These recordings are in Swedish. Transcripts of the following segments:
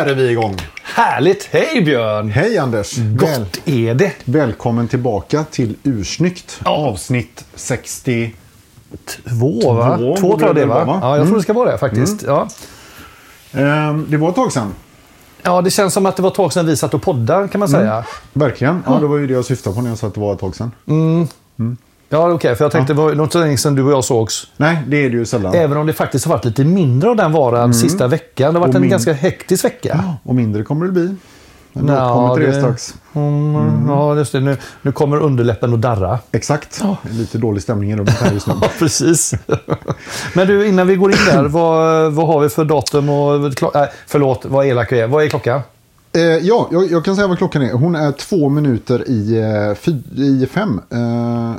Där är vi igång! Härligt! Hej Björn! Hej Anders! Väl, Gott är det. välkommen tillbaka till Ursnyggt. Ja. Avsnitt 60. Två va? Två tror jag det det va? Ja, jag tror det ska vara det faktiskt. Ja. Ehm, det var ett tag sedan. ja, det känns som att det var ett tag sedan vi satt och poddade kan man säga. Verkligen. Ja, det var ju det jag syftade på när jag sa att det var ett tag sedan. Ja, okej, för jag tänkte det var så länge sedan du och jag sågs. Nej, det är det ju sällan. Även om det faktiskt har varit lite mindre av den varan sista veckan. Det har varit Och en ganska hektisk vecka. Och mindre kommer det bli. Men då Ja, kommer till det det- strax. Mm, Ja, just det. Nu, nu kommer underläppen att darra. Exakt. Är lite dålig stämning i rummet här just nu. Ja, precis. Men du, innan vi går in där. Vad, vad har vi för datum och... Äh, förlåt, vad elak jag är. Vad är klockan? Eh, ja, jag, jag kan säga vad klockan är. Hon är två minuter i, eh, fy, i fem. Eh,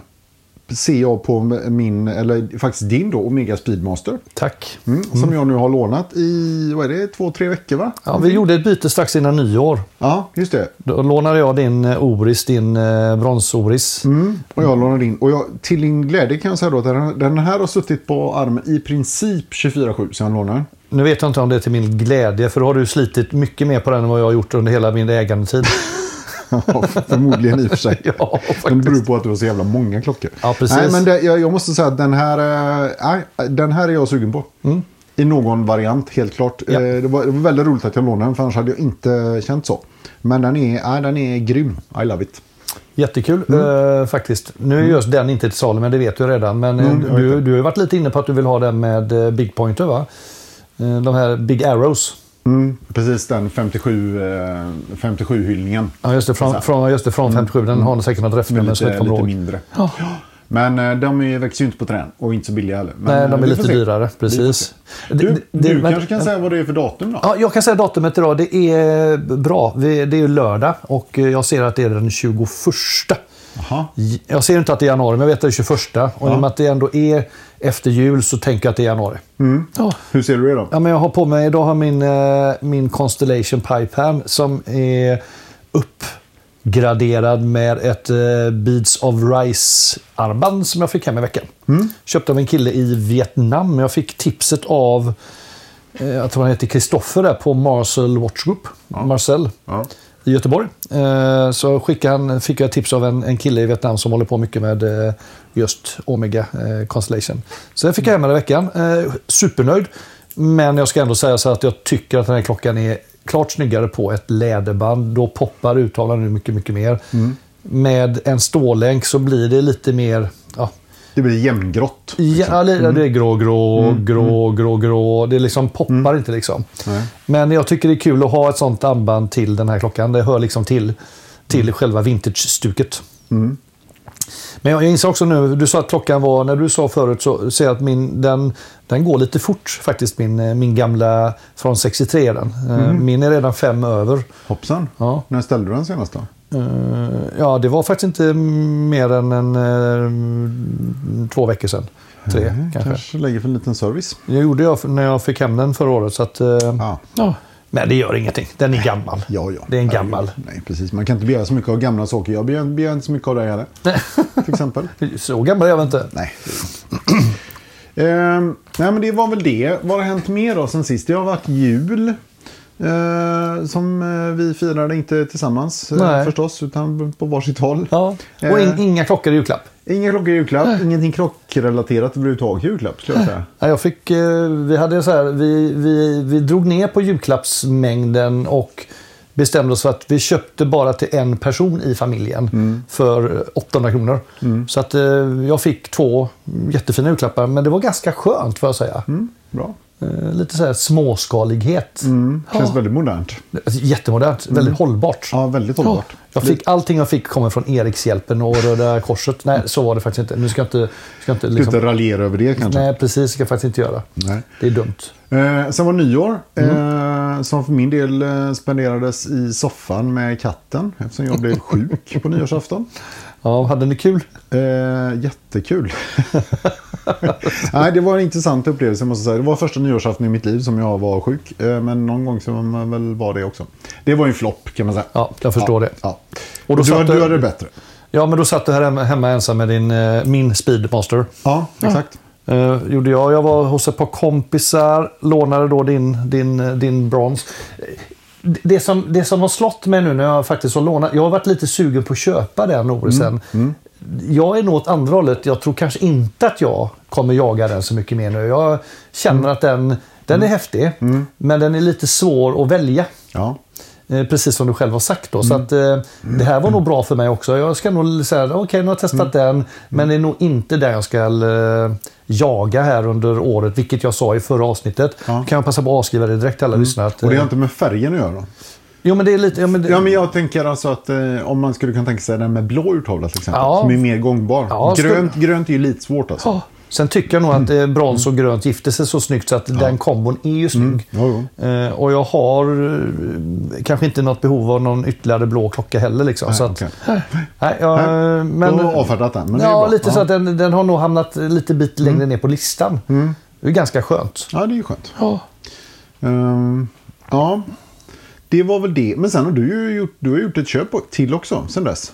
ser jag på min, eller faktiskt din då, Omega Speedmaster. Tack. Mm, Som jag nu har lånat i, vad är det, två, tre veckor va? Ja, vi gjorde ett byte strax innan nyår. Ja, just det. Då lånade jag din eh, Oris, din eh, brons-Oris. Mm, och jag lånade in. Och jag, till din glädje kan jag säga då att den, den här har suttit på armen i princip 24-7 sedan jag lånade den. Nu vet jag inte om det är till min glädje, för då har du slitit mycket mer på den än vad jag har gjort under hela min ägandetid. Förmodligen i och för sig. ja, Men det beror på att du har så jävla många klockor. Ja, precis. Nej, men det, jag, jag måste säga att den här, nej, den här är jag sugen på. I någon variant, helt klart. Mm. Ja. Eh, Det, var, det var väldigt roligt att jag lånade den, för annars hade jag inte känt så. Men den är, nej, den är grym. I love it. Jättekul eh, faktiskt. Nu är just den inte till salu, men det vet du redan. Men eh, Mm, du, du har varit lite inne på att du vill ha den med Big Pointer, va? De här Big Arrows. Mm, precis den 57, eh, 57-hyllningen. Ja, just det. Från, från, just det, från 57. Den har säkert något referensnummer Lite, lite ihåg. mindre. Ja. Men eh, de är, växer ju inte på trän och inte så billiga heller. Men, Nej, eh, de är vi lite se. dyrare. Precis. Du, det- du men- kanske kan säga vad det är för datum då? Ja, jag kan säga datumet idag. Det är bra. Det är lördag och eh, jag ser att det är den 21. Jaha. Jag ser inte att det är januari, men jag vet att det är 21. Och i och med att det ändå är efter jul så tänker jag att det är januari. Ja. Hur ser du det då? Ja, men jag har på mig, idag har min, eh, min Constellation Pipan som är uppgraderad med ett eh, Beads of Rice-armband som jag fick hem i veckan. Köpte av en kille i Vietnam. Jag fick tipset av, eh, jag tror han heter Kristoffer där på Marcel Watch Group. Marcel Ja. I Göteborg. Eh, Så skickade han, fick jag tips av en, en kille i Vietnam som håller på mycket med eh, just Omega eh, Constellation. Så den fick jag hem den veckan. Supernöjd. Men jag ska ändå säga så att jag tycker att den här klockan är klart snyggare på ett läderband. Då poppar uttavlan nu mycket, mycket mer. Med en stålänk så blir det lite mer... Ja, Det blir jämngrått. Ja, det det är grå, grå, grå, grå, grå. Det liksom poppar inte liksom. Nej. Men jag tycker det är kul att ha ett sånt armband till den här klockan. Det hör liksom till, till själva vintage-stuket. Men jag inser också nu, du sa att klockan var, när du sa förut så ser jag att min, den, den går lite fort faktiskt, min, eh, min gamla från 63 är den. Eh, Min är redan fem över. Hoppsan. Ja. När ställde du den senast då? Eh, Ja, det var faktiskt inte mer än en, eh, två veckor sedan. Tre kanske. Kanske lägger för en liten service. Det gjorde jag när jag fick hem den förra året. Så att, eh, Ja. ja. Men det gör ingenting. Den är gammal. Ja, ja. Det är en gammal. Nej, precis. Man kan inte begära så mycket av gamla saker. Jag begär, begär inte så mycket av dig heller. Till exempel. Så gammal är jag väl inte. Nej. ehm, nej, men det var väl det. Vad har hänt mer då sen sist? Det har varit jul. Eh, som eh, vi firade inte tillsammans eh, Nej. förstås, utan på varsitt håll. Ja. Och in, inga klockor i julklapp. Inga klockor i julklapp, ingenting klockrelaterat överhuvudtaget i julklapp skulle jag säga. Ja, jag fick, eh, vi, hade så här, vi, vi, vi drog ner på julklappsmängden och bestämde oss för att vi köpte bara till en person i familjen för 800 kronor. Så att eh, jag fick två jättefina julklappar, men det var ganska skönt får jag säga. Bra. Eh, Lite så här småskalighet. Känns Ja. väldigt modernt. Jättemodernt, väldigt hållbart. Ja, väldigt hållbart. Jag fick, allting jag fick kommer från Erikshjälpen och Röda Korset. Nej, så var det faktiskt inte. Nu ska jag inte... Ska inte liksom, inte raljera över det kanske. nej, precis. ska jag faktiskt inte göra. Nej. Det är dumt. Eh, sen var nyår, Mm. eh, som för min del eh, spenderades i soffan med katten. Eftersom jag blev sjuk på nyårsafton. Ja, hade ni kul? Eh, jättekul. Nej, det var en intressant upplevelse måste jag säga. Det var första nyårsafton i mitt liv som jag var sjuk. Eh, men någon gång så var man väl var det också. Det var ju en flopp kan man säga. Ja, jag förstår ja, det. Ja. Och då du, satt du hade det bättre. Ja, men då satt du här hemma, ensam med din, eh, min Speedmaster. Ja, exakt. Eh, gjorde jag. Jag var hos ett par kompisar, lånade då din, din, din brons. det, som, det som har slått mig nu när jag faktiskt har lånat. Jag har varit lite sugen på att köpa den Norisen. Mm, Jag är nog åt andra hållet. Jag tror kanske inte att jag kommer jaga den så mycket mer nu. Jag känner Mm. att den, den är häftig. Men den är lite svår att välja. Ja. Eh, Precis som du själv har sagt. Då. Mm. Så att, eh, det här var nog bra för mig också. Jag ska nog säga okej nu har jag testat Mm. den. Men det är nog inte den jag ska eh, jaga här under året. Vilket jag sa i förra avsnittet. Ja. Mm. Kan jag passa på att avskriva det direkt till alla lyssnare. Att, Och det har eh, inte med färgen att göra? Jo men det är lite... Ja, men det, Ja, men jag tänker alltså att eh, om man skulle kunna tänka sig den med blå urtavla till exempel. Ja. Som är mer gångbar. Ja, skulle- grönt, grönt är ju lite svårt alltså. Ja. Sen tycker jag nog att eh, brons och grönt gifter sig så snyggt så att den kombon är ju snygg. Jo. Eh, och jag har eh, kanske inte något behov av någon ytterligare blå klocka heller. Liksom. Nej, så att, okej. nej, jag, Nej, men, Då har avfärdat den. Men ja, lite ja. Mm. så att den, den har nog hamnat lite bit längre ner på listan. Det är ganska skönt. Ja, det är ju skönt. Ja. Ehm, ja, det var väl det. Men sen har du ju gjort, du har gjort ett köp till också sen dess.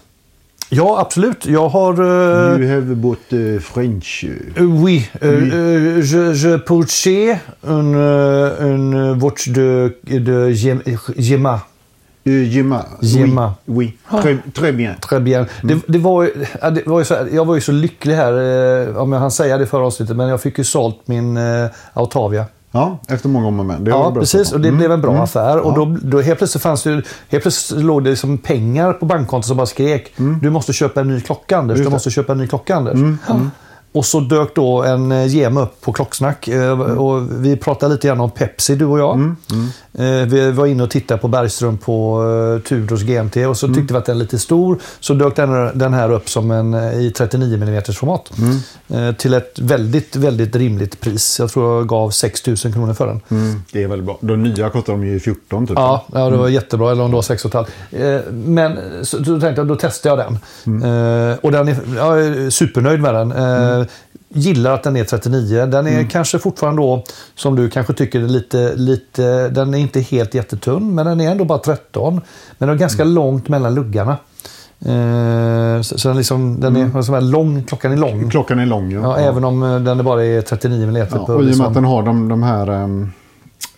Ja, absolut. Jag har... eh, You have bought uh, French. uh, oui, euh, euh, je, je pourchais une, euh, une watch de, de Gem- Gemma. Uh, Gemma. Gemma. Oui, oui. Très, très bien. Très bien. Det, det var, det var ju så, här- jag var ju så lycklig här, om jag hann säga det förra avsnittet, men jag fick ju sålt min Autavia. Ja, efter många om och men. Ja, precis. Och det Mm, blev en bra mm. affär. Och Ja. då, då helt plötsligt fanns det helt plötsligt låg det liksom pengar på bankkontot som bara skrek. Du måste köpa en ny klocka Anders. Mm. Du. Mm, måste köpa en ny klocka Anders. Ja. Och så dök då en eh, gem upp på Klocksnack. eh, Mm. Och vi pratade lite grann om Pepsi, du och jag. Eh, Vi var inne och tittade på Bergström på Tudors GMT och så Mm. tyckte vi att den är lite stor. Så dök den, den här upp som en i 39 mm format. Mm. Eh, Till ett väldigt, väldigt rimligt pris. Jag tror jag gav 6 000 kronor för den. Mm, det är väldigt bra. De nya kostar de ju 14 typ. Ja, ja det var jättebra. Eller om det var 6,5. Eh, Men så, då tänkte jag, då testade jag den. Mm. Eh, och den är, jag är supernöjd med den. Eh, Gillar att den är 39. Den är Mm. kanske fortfarande då, som du kanske tycker, lite, lite... Den är inte helt jättetunn, men den är ändå bara 13. Men det är ganska Mm. långt mellan luggarna. Eh, så, så den, liksom, den är, Mm. vad är lång, klockan är lång. Klockan är lång ju. Ja, Även om eh, den bara är 39 mm. Ja, på, och i och med liksom- att den har de, de här, ehm,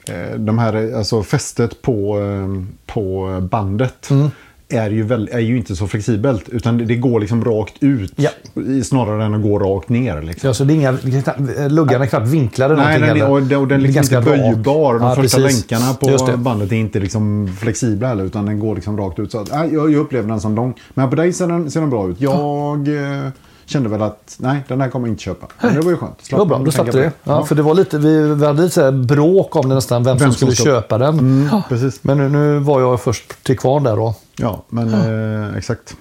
eh, de här alltså fästet på, ehm, på bandet Mm. Är, ju väl, är ju inte så flexibelt. Utan det, det går liksom rakt ut Ja. snarare än att gå rakt ner. Liksom. Ja, så det är inga, luggarna är knappt vinklade Nej, någonting heller. och, den- och den är liksom inte ganska böjbar. De Ja, första precis. länkarna på det. bandet är inte liksom flexibla heller, utan den går liksom rakt ut. Så att, nej, jag, jag upplever den som lång. Men på dig ser den, ser den bra ut. Jag eh, kände väl att nej, den här kommer jag inte köpa. Men det var ju skönt. Det var bra, då slapp du det. Ja, För det var lite, vi, vi hade lite bråk om det nästan, vem, Vem som skulle köpa den. Mm, Ja. precis. Men nu, nu var jag först till kvarn där då. Ja, men eh, exakt.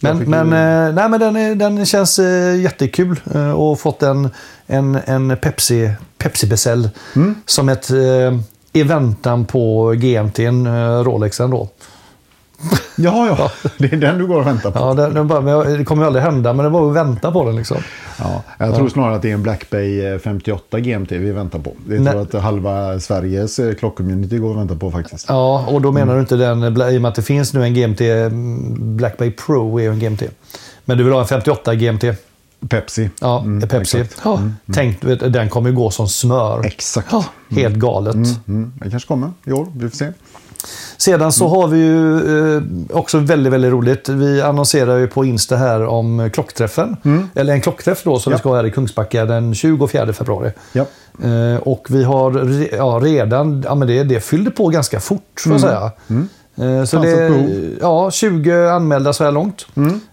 Men, men, ju- eh, nej, men den, är, den känns eh, jättekul eh, och fått en, en, en Pepsi, Pepsi beställ Mm. som ett eh, i väntan på GMT, eh, Rolexen då. Jaha, ja. Det är den du går och väntar på. Ja, den, den bara, det kommer ju aldrig hända, men det var att vänta på den liksom. Ja, jag tror snarare att det är en Black Bay eh, 58 GMT vi väntar på. Det tror att halva Sveriges eh, klockcommunity går och väntar på faktiskt. Ja, och då menar du inte den, i och med att det finns nu en GMT, mm, Black Bay Pro är ju en GMT. Men du vill ha en 58 GMT? Pepsi. Ja, Mm, Pepsi. exakt. Ja. Tänk, du vet, den kommer ju gå som smör. Exakt. Ja, helt galet. Mm, det kanske kommer i år, vi får se. Sedan så har vi ju eh, också väldigt, väldigt roligt. Vi annonserar ju på Insta här om klockträffen. Eller en klockträff då som Ja. vi ska ha här i Kungsbacka den 24 februari. Ja. Eh, och vi har re, ja, redan, ja men det, det fyllde på ganska fort får jag säga. Eh, så Fanns det, ja, 20 anmälda så här långt.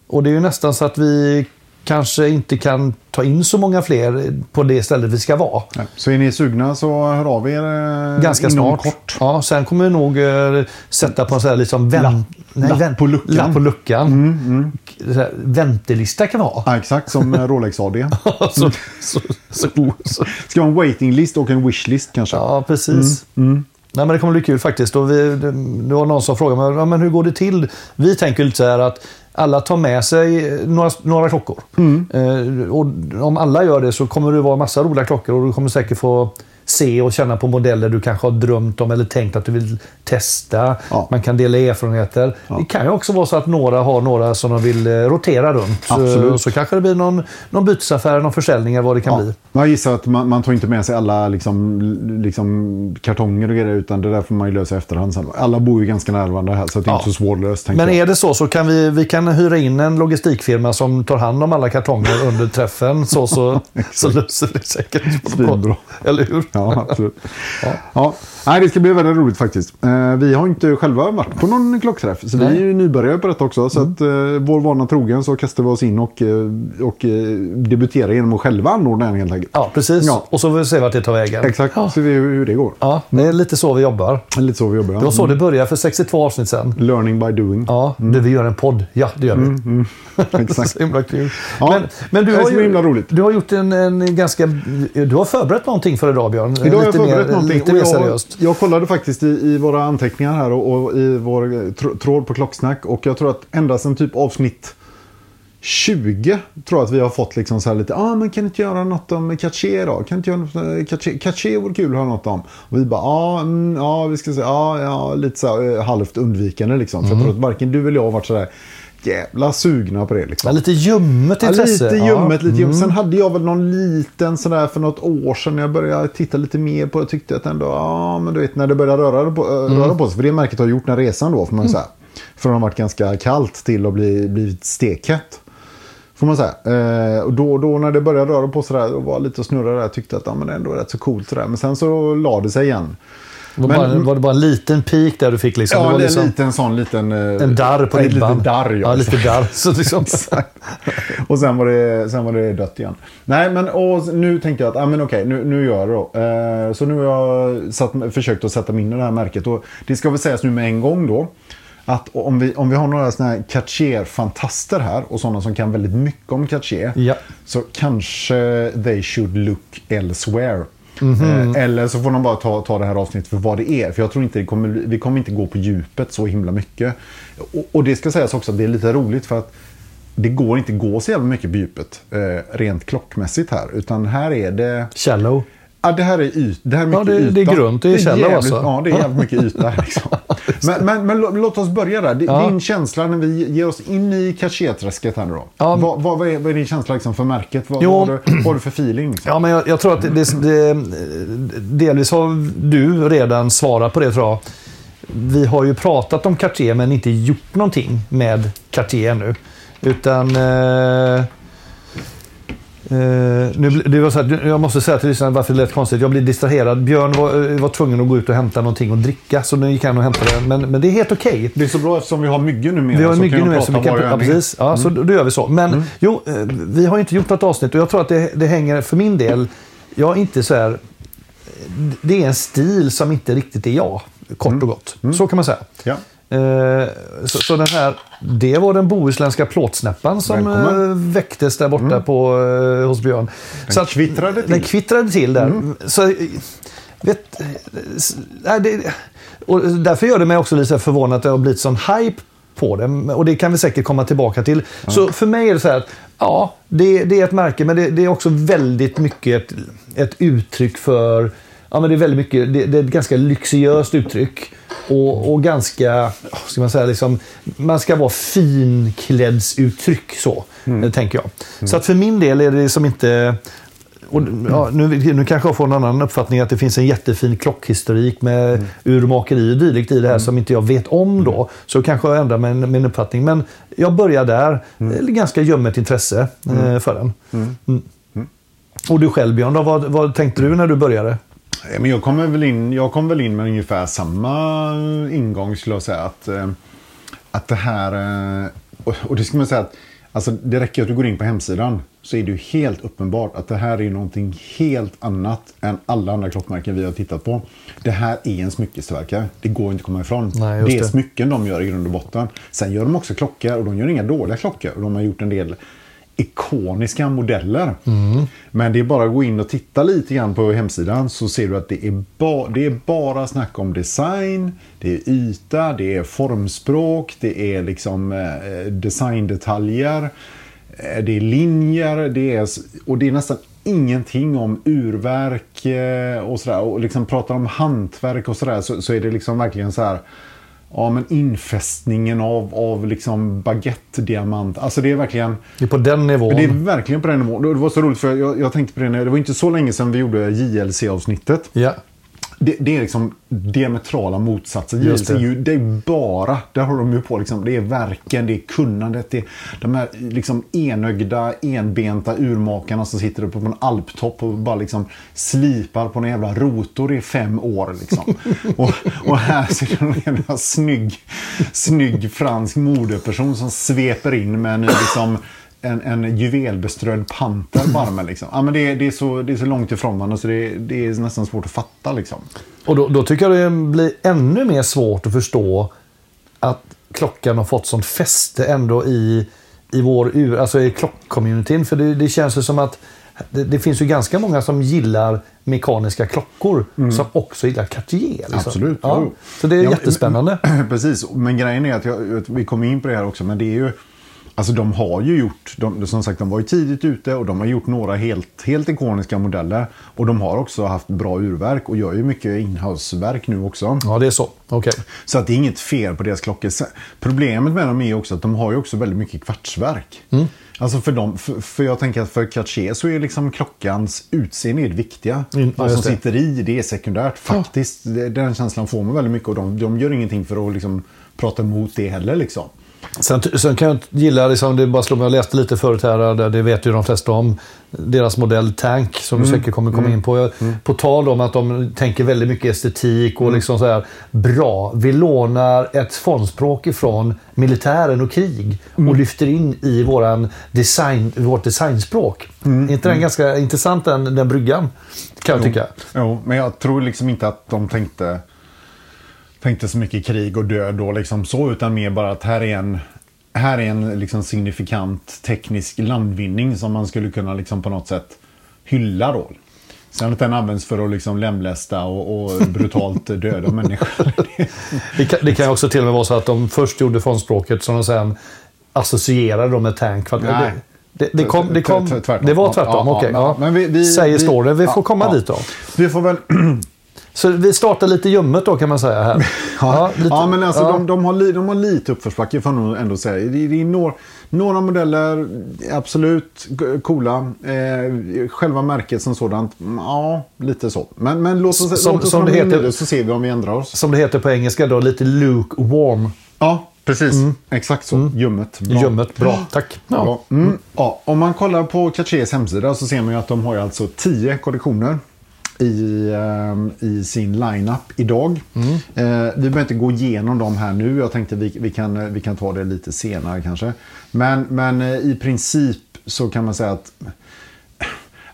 Och det är ju nästan så att vi kanske inte kan ta in så många fler på det stället vi ska vara. Så är ni sugna så hör av er eh, Ganska snart. kort. Ja, sen kommer vi nog eh, sätta på en sån här liksom vänt, Lapp- nej, lapp vänt- på luckan. Lapp på luckan. Så här, väntelista kan vi ha. Ja, exakt som eh, Rolex AD. så, så, så, så. Ska vi ha en waiting list och en wishlist kanske? Ja, precis. Nej, men det kommer bli kul faktiskt. Och vi, det var någon som frågade mig ja, men hur går det till. Vi tänker lite så här att alla tar med sig några, några klockor. Eh, och om alla gör det så kommer det vara massa roliga klockor och du kommer säkert få se och känna på modeller du kanske har drömt om eller tänkt att du vill testa. Ja. Man kan dela erfarenheter. Det kan ju också vara så att några har några som de vill eh, rotera runt. Absolut. Så kanske det blir någon, någon bytesaffär, någon försäljning eller vad det kan Ja. bli. Jag gissar att man, man tar inte med sig alla liksom, liksom, kartonger och grejer utan det där får man ju lösa i efterhand sen. Alla bor ju ganska nära varandra här så det är Ja. inte så svårlöst. Men är det så så kan vi, vi kan hyra in en logistikfirma som tar hand om alla kartonger under träffen. Så, så, så löser det säkert. Svinbra. Eller hur? Ja, absolut. ja. Nej, det ska bli väldigt roligt faktiskt. Eh, vi har inte själva varit på någon klockträff. Så vi Nej. är ju nybörjare på detta också. Så att, eh, vår vana trogen så kastar vi oss in och, eh, och debuterar genom att själva anordna en helt enkelt. Ja, precis. Ja. Och så får vi se vart det tar vägen. Exakt, Ja. så ser vi hur, det går. Ja, det är lite så vi jobbar. Det Lite så vi jobbar. Det var så det började för 62 avsnitt sedan. Learning by doing. Ja, du, vi gör en podd. Ja, det gör vi. Exakt. så himla kul. Ja, men, men du det har ju, himla roligt. Du har gjort en, en ganska... Du har förberett någonting för idag, Björn. Idag har jag förberett mer, någonting. Lite mer seriöst. Jag kollade faktiskt i, i våra anteckningar här och, och i vår eh, tr- tråd på Klocksnack. Och jag tror att ända sedan typ avsnitt 20 tror jag att vi har fått liksom så här lite, ah, men kan inte göra något om Caché då? Kan inte göra något, eh, Caché, Caché vore kul att höra något om. Och vi bara, ah, mm, ja, vi ska säga, ja, ja, lite så här, eh, halvt undvikande liksom. För jag tror att varken du eller jag har varit så där jävla sugna på det liksom. Ja, lite ljummet Ja, intresse. lite Ja. ljummet. Lite ljummet. Mm. Sen hade jag väl någon liten sådär för något år sedan när jag började titta lite mer på det. Tyckte att ändå, ja men du vet när det började röra på, äh, Mm. röra på sig. För det märket har gjort den resan då får man säga. Från att ha varit ganska kallt till att bli, blivit stekhett. Får man säga. Eh, och då, då när det började röra på sig där och var lite och snurrade där. Tyckte att ja, men det är ändå rätt så coolt sådär. Men sen så la det sig igen. Var, Men- bara, var det bara en liten peak där du fick liksom? det Ja, var det liksom en liten sån liten... eh, en darr på en ribban. liten darr ja. ja. lite darr. Så liksom, och sen var, det, sen var det dött igen. Nej, men och nu tänkte jag att ah, men okej, nu, nu gör jag det då. Eh, så nu har jag satt, försökt att sätta mig in i det här märket. Och det ska väl sägas nu med en gång då. Att om vi, om vi har några såna här Cartier-fantaster här och sådana som kan väldigt mycket om Cartier. Ja. Så kanske they should look elsewhere. Mhm. Eh, eller så får de bara ta, ta det här avsnittet för vad det är. För jag tror inte kommer, vi kommer inte gå på djupet så himla mycket. Och, och det ska sägas också att det är lite roligt för att det går inte gå så jävla mycket på djupet eh, rent klockmässigt här. Utan här är det... shallow. Ja, det här är, yt, det här är Ja, mycket det- yta. det är grunt, det är jävligt, alltså. Ja, det är jävligt mycket yta här. Liksom. men men, men lå- låt oss börja där. Din Ja. Känsla när vi ger oss in i Cartier-träsket här nu då. Ja. vad, vad, är, vad är din känsla liksom för märket? Vad, Jo. vad, har du, vad har du för feeling? Liksom? Ja, men jag, jag tror att det, det, delvis har du redan svarat på det tror jag. Vi har ju pratat om Cartier men inte gjort någonting med Cartier ännu. Utan... Eh, Eh, nu, det var så här, jag måste säga till lyssnarna varför det lät konstigt. Jag blev distraherad. Björn var, eh, var tvungen att gå ut och hämta någonting att dricka. Så nu gick han och hämtade det. Men, men det är helt okej. Det är så bra eftersom vi har myggor numera. Vi har så mycket kan nu jag med så vi kan... Ja, precis. Ja, så då, gör vi så. Men jo, eh, vi har inte gjort något avsnitt och jag tror att det, det hänger, för min del, jag är inte så här... Det är en stil som inte riktigt är jag, kort och gott. Så kan man säga. Ja. Eh, så, så den här, det var den bohuslänska plåtsnäppan som Välkommen. eh, väcktes där borta på, eh, hos Björn. Den kvittrade till. Den kvittrade till där. Så, eh, vet, nej, det, och därför gör det mig också lite så förvånad att det har blivit sån hype på den. Och det kan vi säkert komma tillbaka till. Så för mig är det så här att ja, det, det är ett märke men det, det är också väldigt mycket ett, ett uttryck för Ja, men det är väldigt mycket, det, det är ett ganska lyxiöst uttryck. Och, och ganska, ska man säga, liksom, man ska vara finkläddsuttryck så, eh, tänker jag. Så att för min del är det som inte... Och, ja, nu, nu kanske jag får en annan uppfattning att det finns en jättefin klockhistorik med urmakeri och dylikt i det här som inte jag vet om då. Så kanske jag ändrar min, min uppfattning. Men jag börjar där. Mm. Ganska ljummet intresse eh, för den. Mm. Och du själv Björn, då, vad, vad tänkte du när du började? Ja, Men jag kommer väl in, jag kom väl in med ungefär samma ingång skulle jag säga. Att, eh, att det här, eh, och, det ska man säga att alltså, det räcker att du går in på hemsidan så är det ju helt uppenbart att det här är någonting helt annat än alla andra klockmärken vi har tittat på. Det här är en smyckestillverkare. Det går inte att komma ifrån. Nej, det är det. smycken de gör i grund och botten. Sen gör de också klockor och de gör inga dåliga klockor. Och de har gjort en del ikoniska modeller. Men det är bara att gå in och titta lite grann på hemsidan så ser du att det är, ba det är bara snack om design, det är yta, det är formspråk, det är liksom eh, designdetaljer, eh, det är linjer, det är, och det är nästan ingenting om urverk eh, och sådär. Och liksom pratar om hantverk och sådär så, så är det liksom verkligen så här. Ja men infästningen av, av liksom baguette-diamant. Alltså det är verkligen... Det är på den nivån. Det är verkligen på den nivån. Det var så roligt för jag, jag tänkte på det när, det var inte så länge sedan vi gjorde JLC-avsnittet. Ja. Det, det är liksom diametrala motsatser. Just det. är ju- det är bara, där har de ju på liksom, det är verken, det är kunnandet, det är de här liksom enögda, enbenta urmakarna som sitter uppe på en alptopp och bara liksom slipar på en jävla rotor i fem år. Liksom. och, och här sitter en jävla snygg, snygg fransk modeperson som sveper in med en liksom en, en juvelbeströdd panter på armen. Liksom. Ja, men det, är- det, är så, det är så långt ifrån varandra så det, är- det är nästan svårt att fatta. Liksom. Och då, då tycker jag det blir ännu mer svårt att förstå att klockan har fått sånt fäste ändå i, i vår ur, alltså i klockcommunityn. För det, det känns ju som att det, det finns ju ganska många som gillar mekaniska klockor som också gillar Cartier. Liksom. Absolut. Ja. Så det är Ja, men- jättespännande. Precis, men grejen är att jag, vi kommer in på det här också, men det är ju Alltså de har ju gjort, de, som sagt de var ju tidigt ute och de har gjort några helt, helt ikoniska modeller. Och de har också haft bra urverk och gör ju mycket inhouseverk nu också. Ja, det är så. Okej. Så att det är inget fel på deras klockor. Problemet med dem är också att de har ju också väldigt mycket kvartsverk. Mm. Alltså för, dem, för, för jag tänker att för Cartier så är liksom klockans utseende det viktiga. Mm, ja, Vad som sitter i, det är sekundärt. Faktiskt, det- den känslan får man väldigt mycket och de, de gör ingenting för att liksom prata emot det heller. Liksom. Sen, sen kan jag gilla, liksom, det bara slår mig, jag läste lite förut här, där det vet ju de flesta om, deras modell Tank som Mm. du säkert kommer komma in på. Jag- På tal om att de tänker väldigt mycket estetik Mm. och liksom så här, bra, vi lånar ett formspråk ifrån militären och krig Mm. och lyfter in i våran design, vårt designspråk. Mm. Är inte den ganska intressant den, den bryggan? Kan jag tycka. Jo, men jag tror liksom inte att de tänkte, tänkte så mycket krig och död och liksom så, utan mer bara att här är en, här är en liksom signifikant teknisk landvinning som man skulle kunna liksom på något sätt hylla då. Sen att den används för att liksom lemlästa och, och brutalt döda människor. Det kan, det kan också till och med vara så att de först gjorde formspråket som de sen associerade dem med tank. För att Nej. det, det, kom, det, kom, det var tvärtom, ja, okej. ja, ja. men vi- vi- Säger vi- står det. Vi får komma dit då. Vi får väl... Så vi startar lite ljummet då kan man säga här. Ja, lite- ja men alltså ja. De, de, har de har lite uppförsbacke får nog ändå säga. Det, det är några, några modeller, absolut coola. Eh, själva märket som sådant, mm, ja, lite så. Men, men låt oss, Som- låt oss som det heter- det så ser vi om vi ändrar oss. Som det heter på engelska då, lite lukewarm. Ja, precis. Exakt så. Ljummet. Bra. Ljummet, bra. Tack. Ja. Ja. Mm. Ja, om man kollar på Cartiers hemsida så ser man ju att de har alltså 10 kollektioner i, ehm, i sin lineup idag. Eh, vi behöver inte gå igenom dem här nu. Jag tänkte vi, vi, kan, eh, vi kan ta det lite senare kanske. Men, men eh, i princip så kan man säga att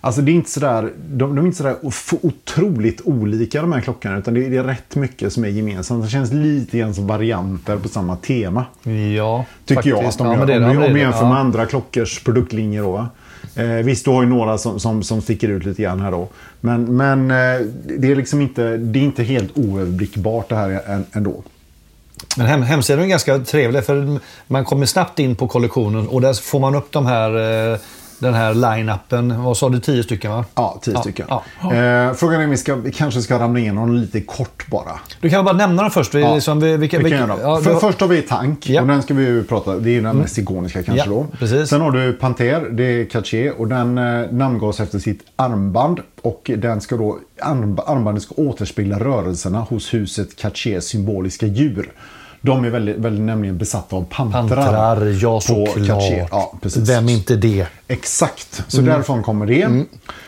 Alltså det är inte sådär, de, de är inte sådär otroligt olika de här klockorna. Utan det är, det är rätt mycket som är gemensamt. Det känns lite grann som varianter på samma tema. Ja, Tycker jag faktiskt. att de Ja, gör. men det om Ja, om vi jämför med Ja. andra klockors produktlinjer. Då, va? Eh, visst, du har ju några som, som, som sticker ut lite grann här då. Men, men eh, det är liksom inte, det är inte helt oöverblickbart det här ändå. Men hem, hemsidan är ganska trevlig för man kommer snabbt in på kollektionen och där får man upp de här, eh, den här line-upen. Vad sa du, tio stycken va? Ja, tio Ja, stycken. ja. Eh, frågan är om vi, ska, vi kanske ska ramla igenom lite kort bara. Du kan bara nämna dem först. Vi, Ja, liksom, vi, Vi kan vilka, göra. ja, För, Först har vi Tank. Mm. Och den ska vi prata Det är ju den mest ikoniska kanske då. precis. Sen har du Panter. Det är Cartier. Och den eh, namngavs efter sitt armband. Och den ska då, arm, armbandet ska återspegla rörelserna hos huset Cartiers symboliska djur. De är väldigt, väldigt nämligen besatta av pantrar. Pantrar, ja på såklart. Ja, precis. Vem inte det? Exakt, så Mm. därifrån kommer det.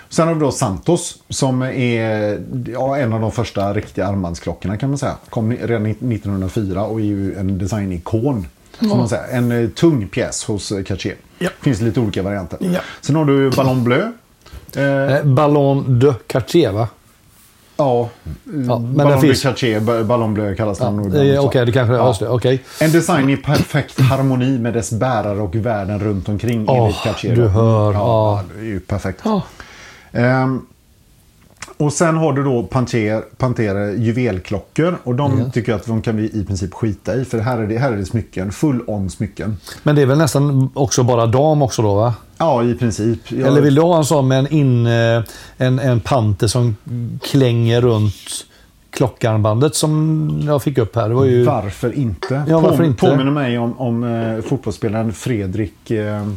Sen har vi då Santos som är ja, en av de första riktiga armbandsklockorna kan man säga. Kom redan 1904 och är ju en designikon. Som man säger. En eh, tung pjäs hos eh, Cartier. Ja. finns lite olika varianter. Ja. Sen har du Ballon Bleu. Eh, Eh, Ballon de Cartier va? Ja, men Ballon finns- Cartier, ba- Ballon Bleu kallas den. Eh, Okej, så. det kanske är ja. Okej. En design i perfekt harmoni med dess bärare och världen runt omkring Åh, enligt Cartier. du hör, Ja, ja. det är ju perfekt. Ja. Ehm, Och sen har du då Panter, Panter juvelklockor. Och de Ja. tycker jag att de kan vi i princip skita i. För här är det, här är det smycken. Full on smycken. Men det är väl nästan också bara dam också då va? Ja, i princip. Jag, Eller vill du ha en sån med en, in, eh, en, en panter som klänger runt klockarmbandet som jag fick upp här? Det var ju... Varför inte? Ja, varför inte? Påminner mig om, om eh, fotbollsspelaren Fredrik... Eh,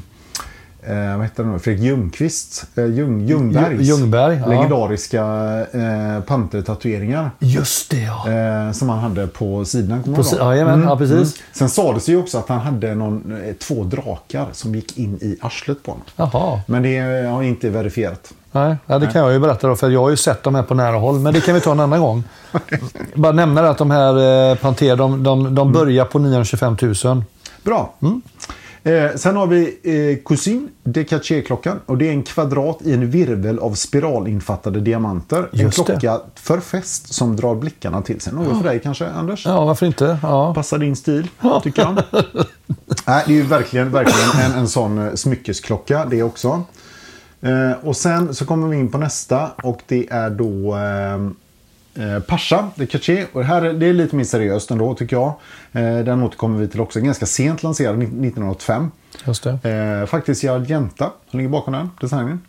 eh, vad heter han nu? Fredrik Ljungqvist. Eh, Ljung, Ljungbergs. Ljung- Ljungberg, ja. Legendariska eh, pantertatueringar. Just det ja. Eh, som han hade på sidan. På si- ihåg? jajamän, ja, precis. Sen sades det ju också att han hade någon, eh, två drakar som gick in i arslet på honom. Jaha. Men det har inte verifierat. Nej, ja, det kan jag ju berätta då, för jag har ju sett de här på nära håll. Men det kan vi ta en annan gång. Bara nämna att de här eh, Panter, de, de, de börjar på 925 000. Bra. Eh, sen har vi eh, Cousin de Caché-klockan. Och det är en kvadrat i en virvel av spiralinfattade diamanter. Just en det. klocka för fest som drar blickarna till sig. Något för dig kanske, Anders? Ja, varför inte? Ja. Passar din stil, tycker jag. Nej, det är ju verkligen, verkligen en, en sån eh, smyckesklocka det också. Eh, och sen så kommer vi in på nästa och det är då eh, Pascha, det Caché. Och det här är, det är lite mer seriöst ändå tycker jag. Eh, den återkommer vi till också. Ganska sent lanserad, 1985. Just det. Eh, faktiskt i Argenta som ligger bakom den designen.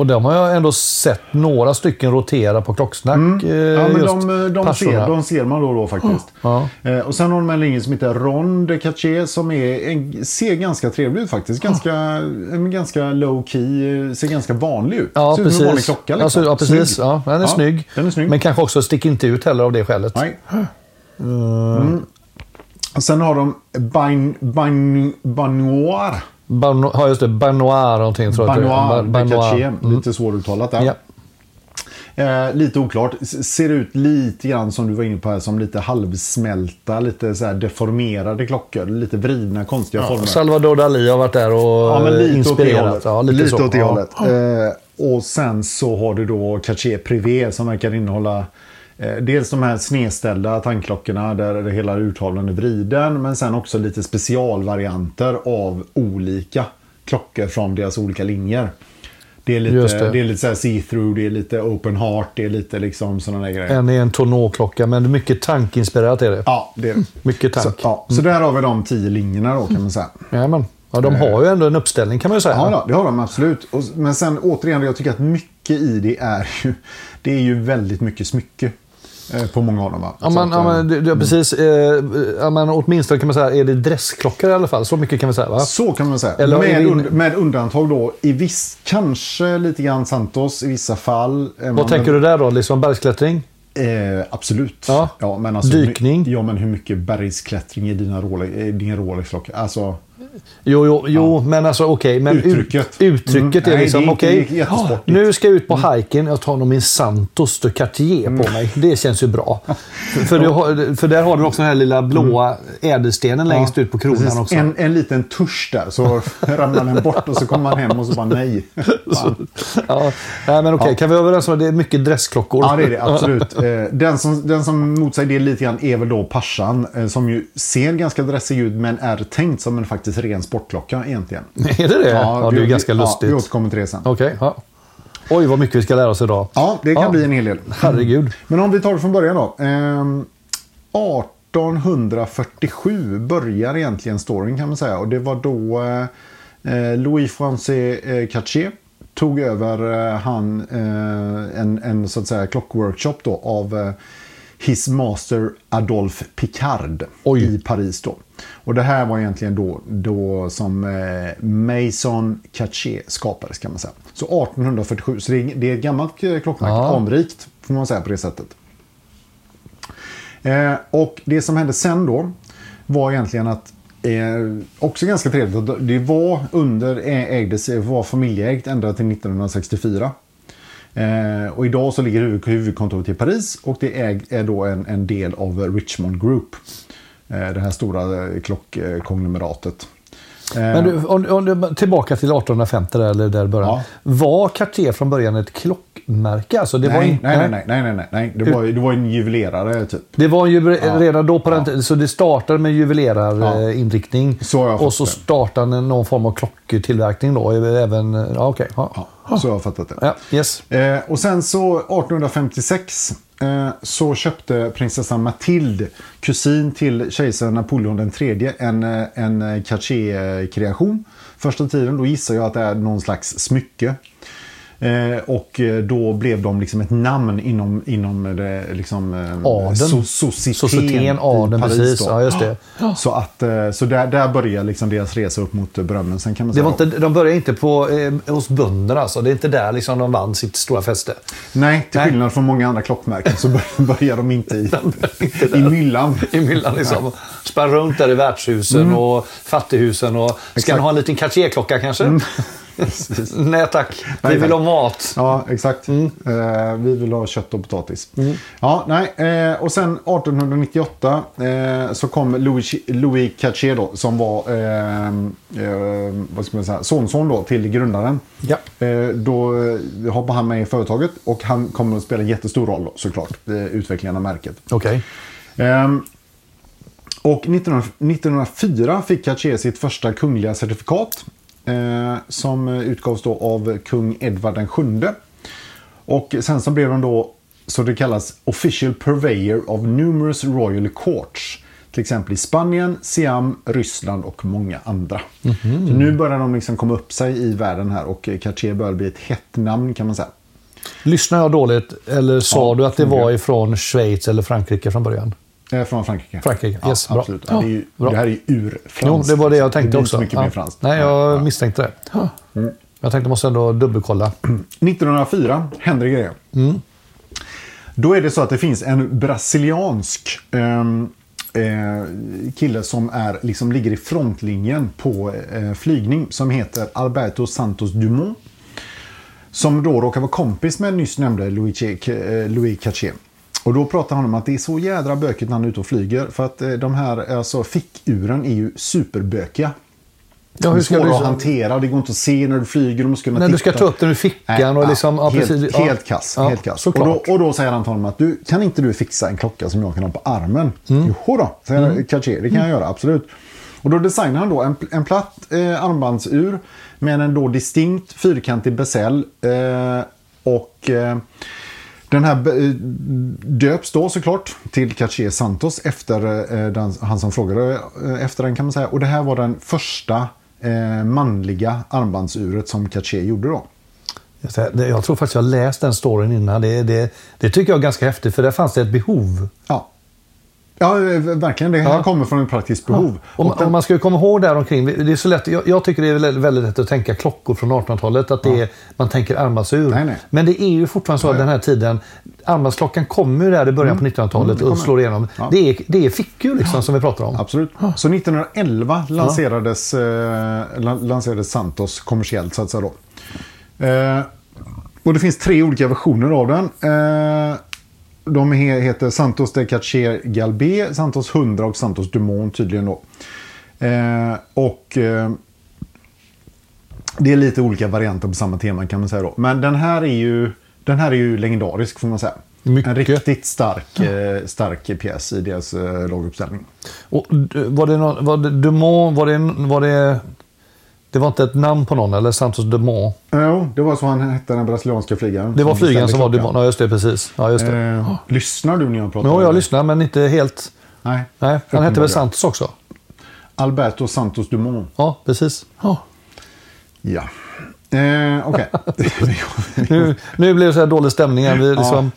Och de har jag ändå sett några stycken rotera på klocksnack. eh, Mm. Ja, men de, de, Paschorna. ser, de ser man då och då faktiskt. Ja. Eh, och sen har de en linje som heter Ron de Caché som är, en, ser ganska trevlig ut faktiskt. Ganska, en ganska low key, eh, ser ganska vanlig ut. Ja, ser ut som en vanlig precis. klocka. Liksom. Alltså, ja, precis. Snygg. Ja, den är snygg. Den är snygg. Men kanske också sticker inte ut heller av det skälet. Nej. Mm. Och sen har de Bain, Bain, Banoir. Bano, ja, just det. Banoir någonting tror jag. att det är. Banoir Ba- de Caché. Mm. Lite svåruttalat där. Ja. Eh, lite oklart. Ser ut lite grann som du var inne på här, som lite halvsmälta, lite så här deformerade klockor. Lite vridna, konstiga former. Salvador Dalí har varit där och Ja, men lite åt det inspirerat. Ja, lite lite så. åt det Ja. hållet. Eh, och sen så har du då Cartier Privé som verkar innehålla eh, dels de här snedställda tandklockorna där hela urtavlan är vriden. Men sen också lite specialvarianter av olika klockor från deras olika linjer. Det är lite, det. det. är lite see-through, det är lite open heart, det är lite liksom sådana där grejer. En är en Tourneau-klocka, men mycket tankinspirerat är det. Ja, det är det. Mycket tank. Så, ja, så där har vi de tio linjerna då kan man säga. Jajamän. Ja, de har ju ändå en uppställning kan man ju säga. Ja, det har de absolut. Men sen återigen, jag tycker att mycket i det är ju, det är ju väldigt mycket smycke. Eh, på många av dem va? Ja, men, ja, eh, men, det- det- precis. Eh, ja, men åtminstone kan man säga, är det dressklockor i alla fall? Så mycket kan vi säga va? Så kan man säga. Eller med, und- med undantag då i viss, kanske lite grann Santos i vissa fall. Eh, Vad tänker du där då? Liksom bergsklättring? Eh, absolut. Ja. men alltså, Dykning. Ja, men hur mycket bergsklättring i dina Rolex, i din Rolex-klocka? Alltså, Jo, jo, jo men alltså okej. ut- Uttrycket. uttrycket Mm. är liksom är inte okej. ja, nu ska jag ut på hiken. Jag tar nog min Santos de Cartier Mm. på mig. Det känns ju bra. för, för, har, för där har du också den här lilla blåa ädelstenen längst ut på kronan Mm. Precis. också. En, en liten tusch där, så ramlar den bort och så kommer man hem och så bara nej. Fan. Ja, nej, men okej. Ja. Kan vi vara överens om att det är mycket dressklockor? Ja, det är det. Absolut. Eh, Den som, den som motsäger det lite grann är väl då Passan. eh, Som ju ser ganska dressig ut men är tänkt som en faktiskt ren sportklocka egentligen. är det det? Ja, det är vi- ganska ja, lustigt. vi återkommer till det sen. Okej. ja. Oj, vad mycket vi ska lära oss idag. Ja, det kan Ja. bli en hel del. Herregud. Men om vi tar det från början då. Ehm, 1847 börjar egentligen storyn kan man säga. Och det var då eh, Louis Francais eh, Cartier tog över eh, han eh, en, en så att säga klockworkshop då av eh, His Master Adolphe Picard Oj. i Paris då. Och det här var egentligen då, då som eh, Maison Cartier skapades kan man säga. Så 1847, så det är, det är ett gammalt eh, klockmärke, Ja. anrikt får man säga på det sättet. Eh, och det som hände sen då var egentligen att Eh, också ganska trevligt. att Det var under, ä- ägdes, var familjeägt ända till 1964. Eh, och idag så ligger huvudkontoret i Paris och det är, är då en, en del av Richmond Group. Eh, det här stora eh, klockkonglomeratet. Eh, men du, om, om du, tillbaka till 1850 där, eller där början. Ja. Var Cartier från början ett klockmärke? Alltså det var nej, in- nej, nej, nej, nej, nej. Det var, det var en juvelerare typ. Det var ju redan då på den Ja. tiden, så det startade med juvelerarinriktning. Så har jag och så startade den någon form av klocktillverkning då. Även, ja, okej. Ja. Ja, så har jag fattat det. Ja, yes. Eh, och sen så 1856 eh, Eh, så köpte prinsessan Mathilde, kusin till kejsaren Napoleon den tredje, en, eh, en eh, Cartier-kreation. Första tiden då gissar jag att det är någon slags smycke. Eh, och eh, då blev de liksom ett namn inom, inom det, liksom, eh, Adeln. so- societeten Societeten, i adeln, Paris precis. då. Ja, just det. Så, att, eh, så där, där börjar liksom deras resa upp mot berömmen. Sen kan man Det säga var inte, de började inte på, eh, hos bönderna. Alltså. Det är inte där liksom de vann sitt stora fäste. Nej, till Nej. skillnad från många andra klockmärken så bör- börjar de inte i, i myllan. I myllan liksom. Sprang runt där i värdshusen och fattighusen. Och, ska Mm. Mm. ni ha en liten Cartier-klocka kanske? Nej tack, vi Nej, vill tack. ha mat. Ja, exakt. Mm. Eh, vi vill ha kött och potatis. Ja, nej. Eh, och sen 1898 eh, så kom Louis, Louis Cartier då, som var eh, eh, vad ska man säga, sonson då till grundaren. Ja. Eh, då hoppade han med i företaget och han kommer att spela jättestor roll då, såklart i utvecklingen av märket. Okej. Ehm, och 1900 1904 fick Cartier sitt första kungliga certifikat. Eh, som utgavs då av kung Edvard den sjunde. Och sen så blev de då, så det kallas Official Purveyor of Numerous Royal Courts. Till exempel i Spanien, Siam, Ryssland och många andra. Så nu börjar de liksom komma upp sig i världen här och eh, Cartier börjar bli ett hett namn kan man säga. Lyssnar jag dåligt eller sa Ja, du att det var ifrån Schweiz eller Frankrike från början? Eh, från Frankrike. Frankrike, ja, yes, bra. absolut. Ja, det, är ju, Bra. det här är ju urfranskt. Jo, det var det jag tänkte det blir också. inte så mycket Ja. mer franskt. Nej, jag misstänkte det. Jag tänkte måste ändå dubbelkolla. 1904 händer det grejer. Då är det så att det finns en brasiliansk ehm, eh, kille som är, liksom ligger i frontlinjen på eh, flygning som heter Alberto Santos Dumont. Som då råkar vara kompis med nyss nämnde Louis, eh, Louis Cartier. Och då pratar han om att det är så jädra bökigt när han är ute och flyger. För att eh, de här alltså, fickuren är ju superbökiga. Ja, hur ska svåra du- att hantera. Det går inte att se när du flyger. Du måste kunna När du ska titta. ta upp den ur fickan och liksom... Ja, helt, precis. Ja. helt kass. Ja, helt kass. Och, då, och då säger han till honom att du, kan inte du fixa en klocka som jag kan ha på armen? Mm. Jo då, säger Cartier. Det kan jag göra, absolut. Och då designar han då en, en platt eh, armbandsur med en då distinkt fyrkantig bezel. Eh, och eh, den här eh, döps då såklart till Cartier Santos efter eh, den, han som frågade eh, efter den kan man säga. Och det här var den första manliga armbandsuret som Cartier gjorde då. Jag tror faktiskt jag läst den storyn innan. Det, det, det tycker jag är ganska häftigt, för där fanns det ett behov. Ja. Ja, eh, verkligen. Det här Ja. kommer från ett praktiskt behov. Och, Och den, man ska ju komma ihåg där omkring. Det är så lätt, jag, jag tycker det är väldigt, väldigt lätt att tänka klockor från 1800-talet. Att det är, man tänker armbandsur. Nej, nej. Men det är ju fortfarande så att den här tiden. Armbandsklockan kommer ju där i början på 1900-talet Mm, och slår igenom. Ja. Det, är, det är fickur liksom som vi pratar om. Absolut. Så 1911 lanserades, eh, lan- lanserades Santos kommersiellt så att säga då. Eh, och det finns tre olika versioner av den. Eh, de he- heter Santos de Cartier Galbé, Santos 100 och Santos Dumont tydligen då. Eh, och eh, det är lite olika varianter på samma tema kan man säga då. Men den här är ju, den här är ju legendarisk får man säga. Mycket. En riktigt stark, eh, stark pjäs i deras eh, laguppställning. Och, d- var det, någon, var det Dumont, var det, var det... Det var inte ett namn på någon, eller Santos Dumont? Jo, det var så han hette den brasilianska flygaren. Det var flygaren som var. Dumont. Ja, just det. Precis. Ja, just det. Eh, lyssnar du när jag pratar? Jo, jag lyssnar, men inte helt... Nej, Nej, han hette väl Santos också? Alberto Santos Dumont. Ja, precis. Ja. Ja. Eh, Okej. Nu, nu blir det så här dålig stämning. Vi liksom,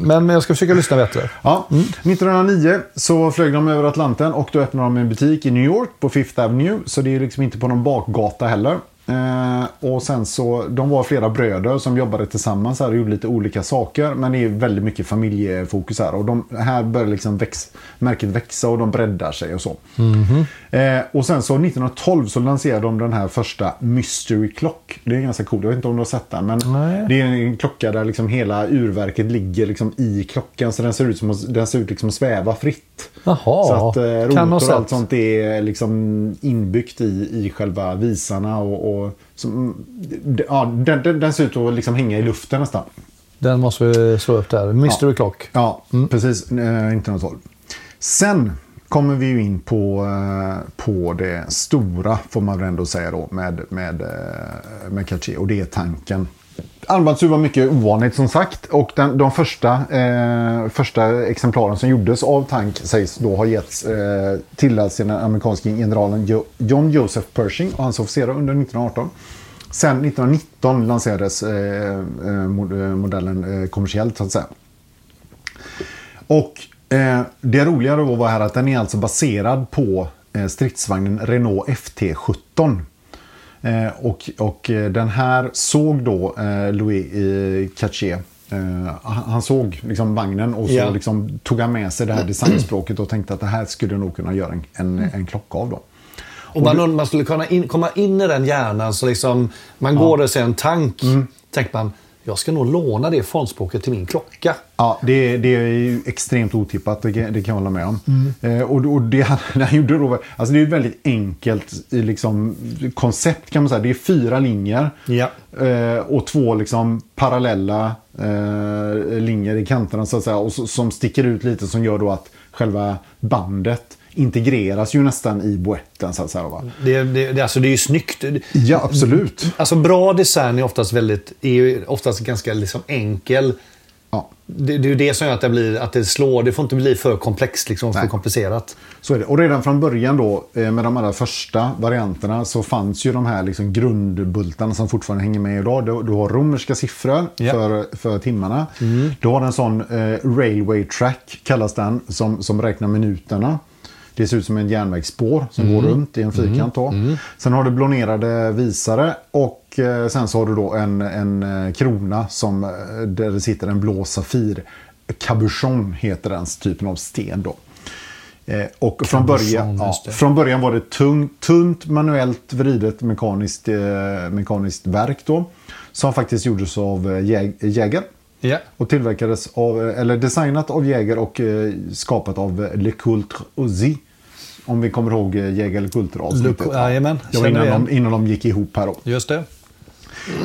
Men jag ska försöka lyssna bättre. Ja, 1909 så flög de över Atlanten och då öppnade de en butik i New York på Fifth Avenue. Så det är liksom inte på någon bakgata heller. Eh, och sen så, de var flera bröder som jobbade tillsammans här och gjorde lite olika saker. Men det är väldigt mycket familjefokus här. Och de, här börjar liksom väx, märket växa och de breddar sig och så. Eh, och sen så 1912 så lanserade de den här första Mystery Clock. Det är ganska coolt. Jag vet inte om du har sett den. Men Nej. det är en klocka där liksom hela urverket ligger liksom i klockan. Så den ser ut som att, den ser ut liksom sväva fritt. Jaha, så att eh, rotor och allt sånt är liksom inbyggt i, i själva visarna. Och, och som, ja, den, den, den ser ut att liksom hänga i luften nästan. Den måste vi slå upp där. Mystery Clock. Ja, precis. Eh, 1912. Sen kommer vi ju in på, eh, på det stora, får man väl ändå säga då, med, med, eh, med Cartier. Och det är tanken. Armbandsur var mycket ovanligt som sagt. Och den, de första, eh, första exemplaren som gjordes av tank sägs då ha getts eh, till den amerikanske generalen Jo- John Joseph Pershing och hans officerare under 1918. Sen 1919 lanserades eh, eh modellen eh, kommersiellt så att säga. Och eh, det roliga då var här att den är alltså baserad på eh, stridsvagnen Renault FT17. Eh, och, och eh, den här såg då eh, Louis Cartier. Eh, han såg liksom vagnen och så Ja. liksom tog han med sig det här designspråket och tänkte att det här skulle nog kunna göra en, en, en klocka av. Då. Och man, man skulle kunna in, komma in i den hjärnan så liksom man går och ser en tank. Mm. Tänker man, jag ska nog låna det formspråket till min klocka. Ja, det, det är ju extremt otippat, det, kan- det kan jag hålla med om. Mm. Eh, och, och det han, gjorde då, alltså det är ett väldigt enkelt eh, liksom, koncept kan man säga. Det är fyra linjer Ja. eh, och två liksom, parallella eh, linjer i kanterna så att säga. Och så, som sticker ut lite som gör då att själva bandet integreras ju nästan i boetten så att säga. Va? Det, det, alltså det är ju snyggt. Ja, absolut. Alltså bra design är oftast väldigt, är oftast ganska liksom enkel. Ja. Det, det är ju det som gör att det, blir, att det slår. Det får inte bli för komplext, liksom, för komplicerat. Så är det. Och redan från början då eh, med de allra första varianterna så fanns ju de här liksom grundbultarna som fortfarande hänger med idag. Du, du har romerska siffror Ja. för, för timmarna. Du har en sån eh, railway track kallas den som, som räknar minuterna. Det ser ut som en järnvägsspår som går runt i en fyrkant. Då. Sen har du blonerade visare och eh, sen så har du då en, en eh, krona som, eh, där det sitter en blå safir. Cabochon heter den typen av sten då. Eh, och från början, ja, från början var det tungt, tunt, manuellt vridet mekaniskt, eh, mekaniskt verk då. Som faktiskt gjordes av eh, Jäg- Jäger. Ja. Och tillverkades av, eller designat av Jäger och eh, skapat av Le Coultre Uzi. Om vi kommer ihåg eh, Jäger Le Coultre avsnittet. Le- jajamän, Det var innan de, innan de gick ihop här då. Just det.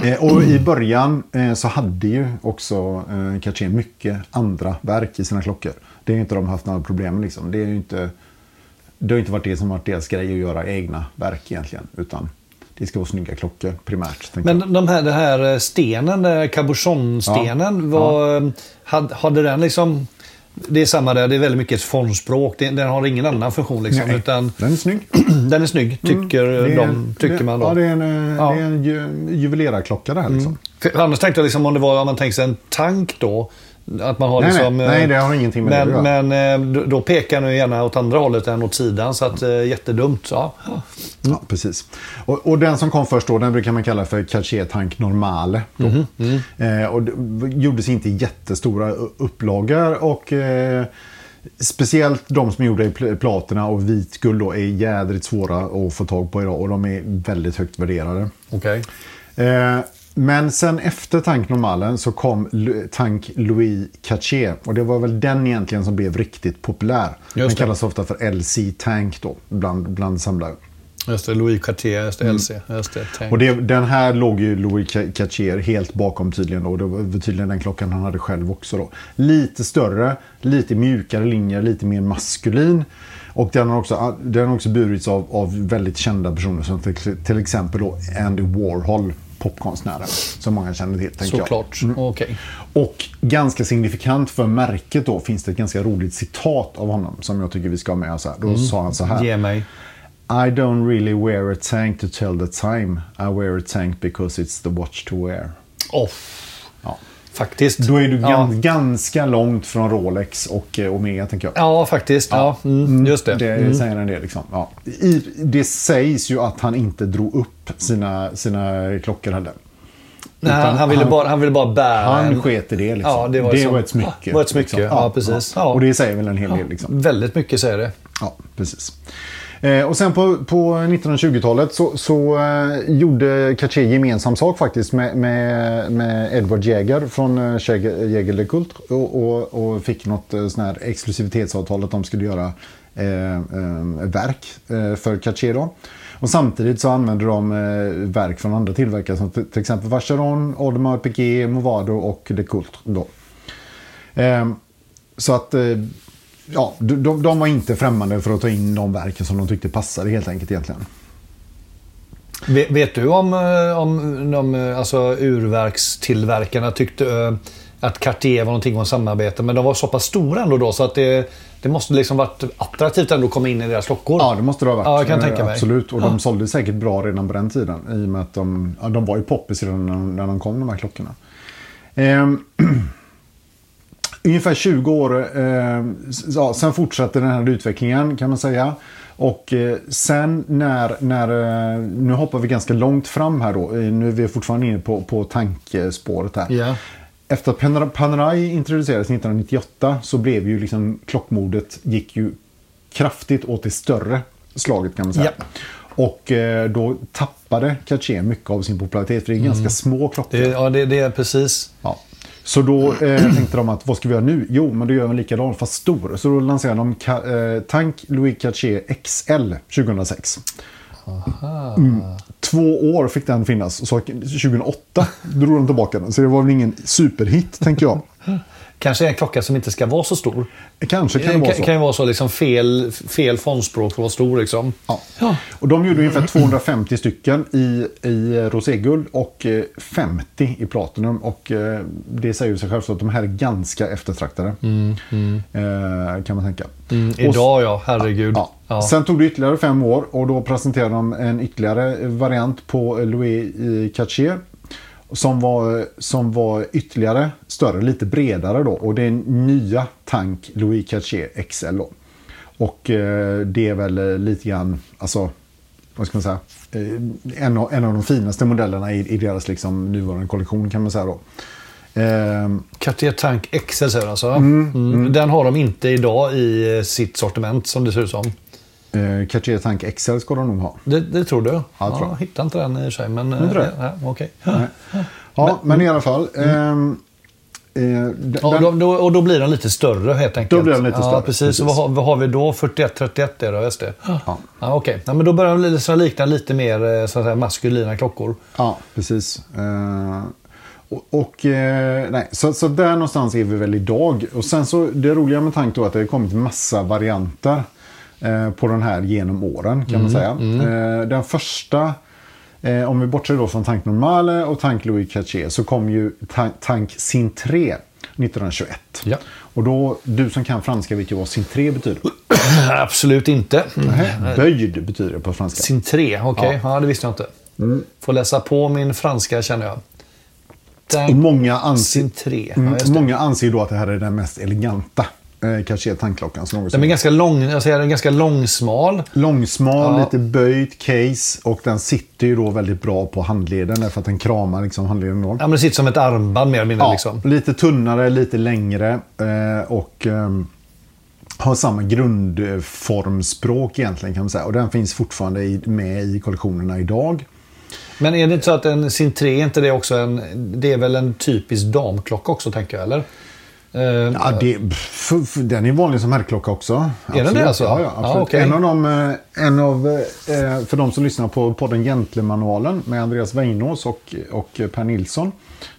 Eh, och i början eh, så hade ju också eh, Cartier mycket andra verk i sina klockor. Det ju inte de haft några problem med liksom. Det är ju inte... Det har inte varit det som varit deras grej att göra egna verk egentligen. Utan det ska vara snygga klockor primärt. jag. Men de här, den här stenen, eh, cabochonstenen, Ja. var, hade, hade den liksom... Det är samma där, det är väldigt mycket ett formspråk. Den har ingen annan funktion liksom. Nej, Utan Den är snygg. den är snygg, tycker, Det är- de, tycker det, man då. Ja, det är en, eh, Ja. Det är en ju, juvelerarklocka det här liksom. För annars tänkte jag liksom om det var, om man tänker sig en tank då. Att man har Nej, nej. liksom, eh, Nej, det har ingenting med det men, att göra. Men eh, då- pekar nu gärna åt andra hållet än åt sidan. Så att eh, jättedumt. Ja. Ja, precis. Och, och den som kom först då, den brukar man kalla för Cartier Tank Normale. Då. Mhm, Eh, och det gjordes inte jättestora upplagor och eh, speciellt de som är gjorda i pl- platina och vitguld då är jädrigt svåra att få tag på idag och de är väldigt högt värderade. Okej. Eh, men sen efter Tank Normalen så kom Tank Louis Cartier. Och det var väl den egentligen som blev riktigt populär. Den kallas ofta för LC Tank då, bland, bland samlare. Just det, Louis Cartier, just det, LC. Just det, tänk. Och det, den här låg ju Louis Ca- Cartier helt bakom tydligen. Och det var tydligen den klockan han hade själv också. Då. Lite större, lite mjukare linjer, lite mer maskulin. Och den har också, den har också burits av, av väldigt kända personer som till, till exempel då Andy Warhol, popkonstnären. Som många känner till, tänker jag. Såklart. Okej. Och ganska signifikant för märket då finns det ett ganska roligt citat av honom som jag tycker vi ska ha med oss här. Då sa han så här. Ge mig. I don't really wear a tank to tell the time. I wear a tank because it's the watch to wear. Oh, Ja. Faktiskt. Då är du ja. gan- ganska långt från Rolex och eh, Omega, tänker jag. Ja, faktiskt. Ja, mm, just det. Det Mm. säger en del. Liksom. Ja. I, det sägs ju att han inte drog upp sina, sina klockor heller. Nej, han, ville han- bara, han ville bara bära Han en... sket i det. Liksom. Ja, det var som- ett smycke. Ja, var ett smycke. liksom. Ja, precis. Ja. Och det säger väl en hel del. Liksom. Väldigt mycket säger det. Ja, precis. Eh, och sen på, på 1920-talet så, så eh, gjorde Cartier gemensam sak faktiskt med, med, med Edward Jäger från eh, Jäger Jäger Kult och, och, och fick något eh, sån här exklusivitetsavtal att de skulle göra eh, eh, verk eh, för Cartier. Då. Och samtidigt så använde de eh, verk från andra tillverkare som till, till exempel Vacheron, Audemars Piguet, Movado och LeCoultre. Då. Eh, så att eh, ja, de, de var inte främmande för att ta in de verken som de tyckte passade helt enkelt egentligen. Vet, vet du om, eh, om de eh, alltså, urverkstillverkarna tyckte eh, att Cartier var någonting om samarbete, men de var så pass stora ändå då så att det, det måste liksom varit attraktivt ändå att komma in i deras klockor. Ja, det måste det ha varit. Ja, jag kan tänka mig. Absolut, och Ja. de sålde säkert bra redan på den tiden. I och med att de, ja, de var ju poppis redan när, när de kom, de här klockorna. Ehm, ungefär 20 år, eh, ja, sen fortsatte den här utvecklingen kan man säga. Och eh, sen när, när, eh, nu hoppar vi ganska långt fram här då. Eh, Nu är vi fortfarande inne på, på tankespåret här. Ja. Efter att Panerai- introducerades 1998 så blev ju liksom klockmodet gick ju kraftigt åt det större slaget kan man säga. Ja. Och eh, då tappade Cartier mycket av sin popularitet för det är ganska små klockor. Ja, det, det är precis. Ja. Så då eh, tänkte de att vad ska vi göra nu? Jo, men då gör vi en likadan fast stor. Så då lanserade de eh, Tank Louis Cartier XL 2006. Mm. Två år fick den finnas. Och så 2008 drog de tillbaka den. Så det var väl ingen superhit, tänker jag. Kanske en klocka som inte ska vara så stor. Kanske kan det Det vara så. kan ju vara så liksom fel, fel fondspråk för att vara stor liksom. Ja. Och de gjorde ungefär 250 stycken i, i roséguld och eh, 50 i platinum. Och eh, det säger ju sig självt att de här är ganska eftertraktade. Eh, kan man tänka. Mm, Och- idag ja, herregud. Ja. Ja. Sen tog det ytterligare fem år och då presenterade de en ytterligare variant på Louis Cartier. Som var, som var ytterligare större, lite bredare då. Och det är en nya tank Louis Cartier XL då. Och eh, det är väl eh, lite grann, alltså, vad ska man säga, eh, en, av, en av de finaste modellerna i, i deras liksom, nuvarande kollektion kan man säga då. Eh, Cartier Tank XL säger alltså? Mm. Den har de inte idag i eh, sitt sortiment som det ser ut som. Eh, Cartier Tank XL ska de nog ha. Det, det tror du? jag tror jag. jag hittar inte den i och för sig. Men, tror eh, det. ja, okej. Ja, men, i alla fall. ehm, eh, Ja, den- då, då, och då blir den lite större helt enkelt. Då blir den lite ja, större, Precis. precis. Så vad, har, vad har vi då? 41-31 är det, just det. Ja. Ja, Okej, ja, men då börjar de likna lite mer eh, så att säga, maskulina klockor. Ja, precis. Eh, och, och, eh, nej, så, så där någonstans är vi väl idag. Och sen så, det roliga med tanke då att det har kommit massa varianter på den här genom åren kan man säga. Eh, den första, eh, om vi bortser då från Tank Normale och Tank Louis Cartier så kom ju Tank, tank Sintré 1921. Ja. Och då, du som kan franska vet ju vad Sintré betyder. Absolut inte. Nej, Böjd betyder det på franska. Sin 3, okej. Ja. Ja. det visste jag inte. Mm. Får läsa på min franska känner jag. Och många anser, Sin 3. Ja, Mm, många anser då att det här är den mest eleganta eh, tankklockan som någonsin. Den är ganska lång, jag säger den är ganska långsmal. Långsmal, Ja. lite böjt case och den sitter ju då väldigt bra på handleden därför att den kramar liksom handleden då. Ja, men det sitter som ett armband mer eller mindre. Ja, Liksom. Lite tunnare, lite längre eh, och ehm, har samma grundformspråk egentligen kan man säga. Och den finns fortfarande i, med i kollektionerna idag. Men är det inte så att en Sin 3 är inte det också en... Det är väl en typisk damklocka också tänker jag, eller? Eh, Ja, det, f, f, den är vanlig som herrklocka också. den det alltså? Ja, ja, absolut. okej. En av dem, eh, en av, eh, för de som lyssnar på podden Gentlemanualen med Andreas Weinås och, och Per Nilsson.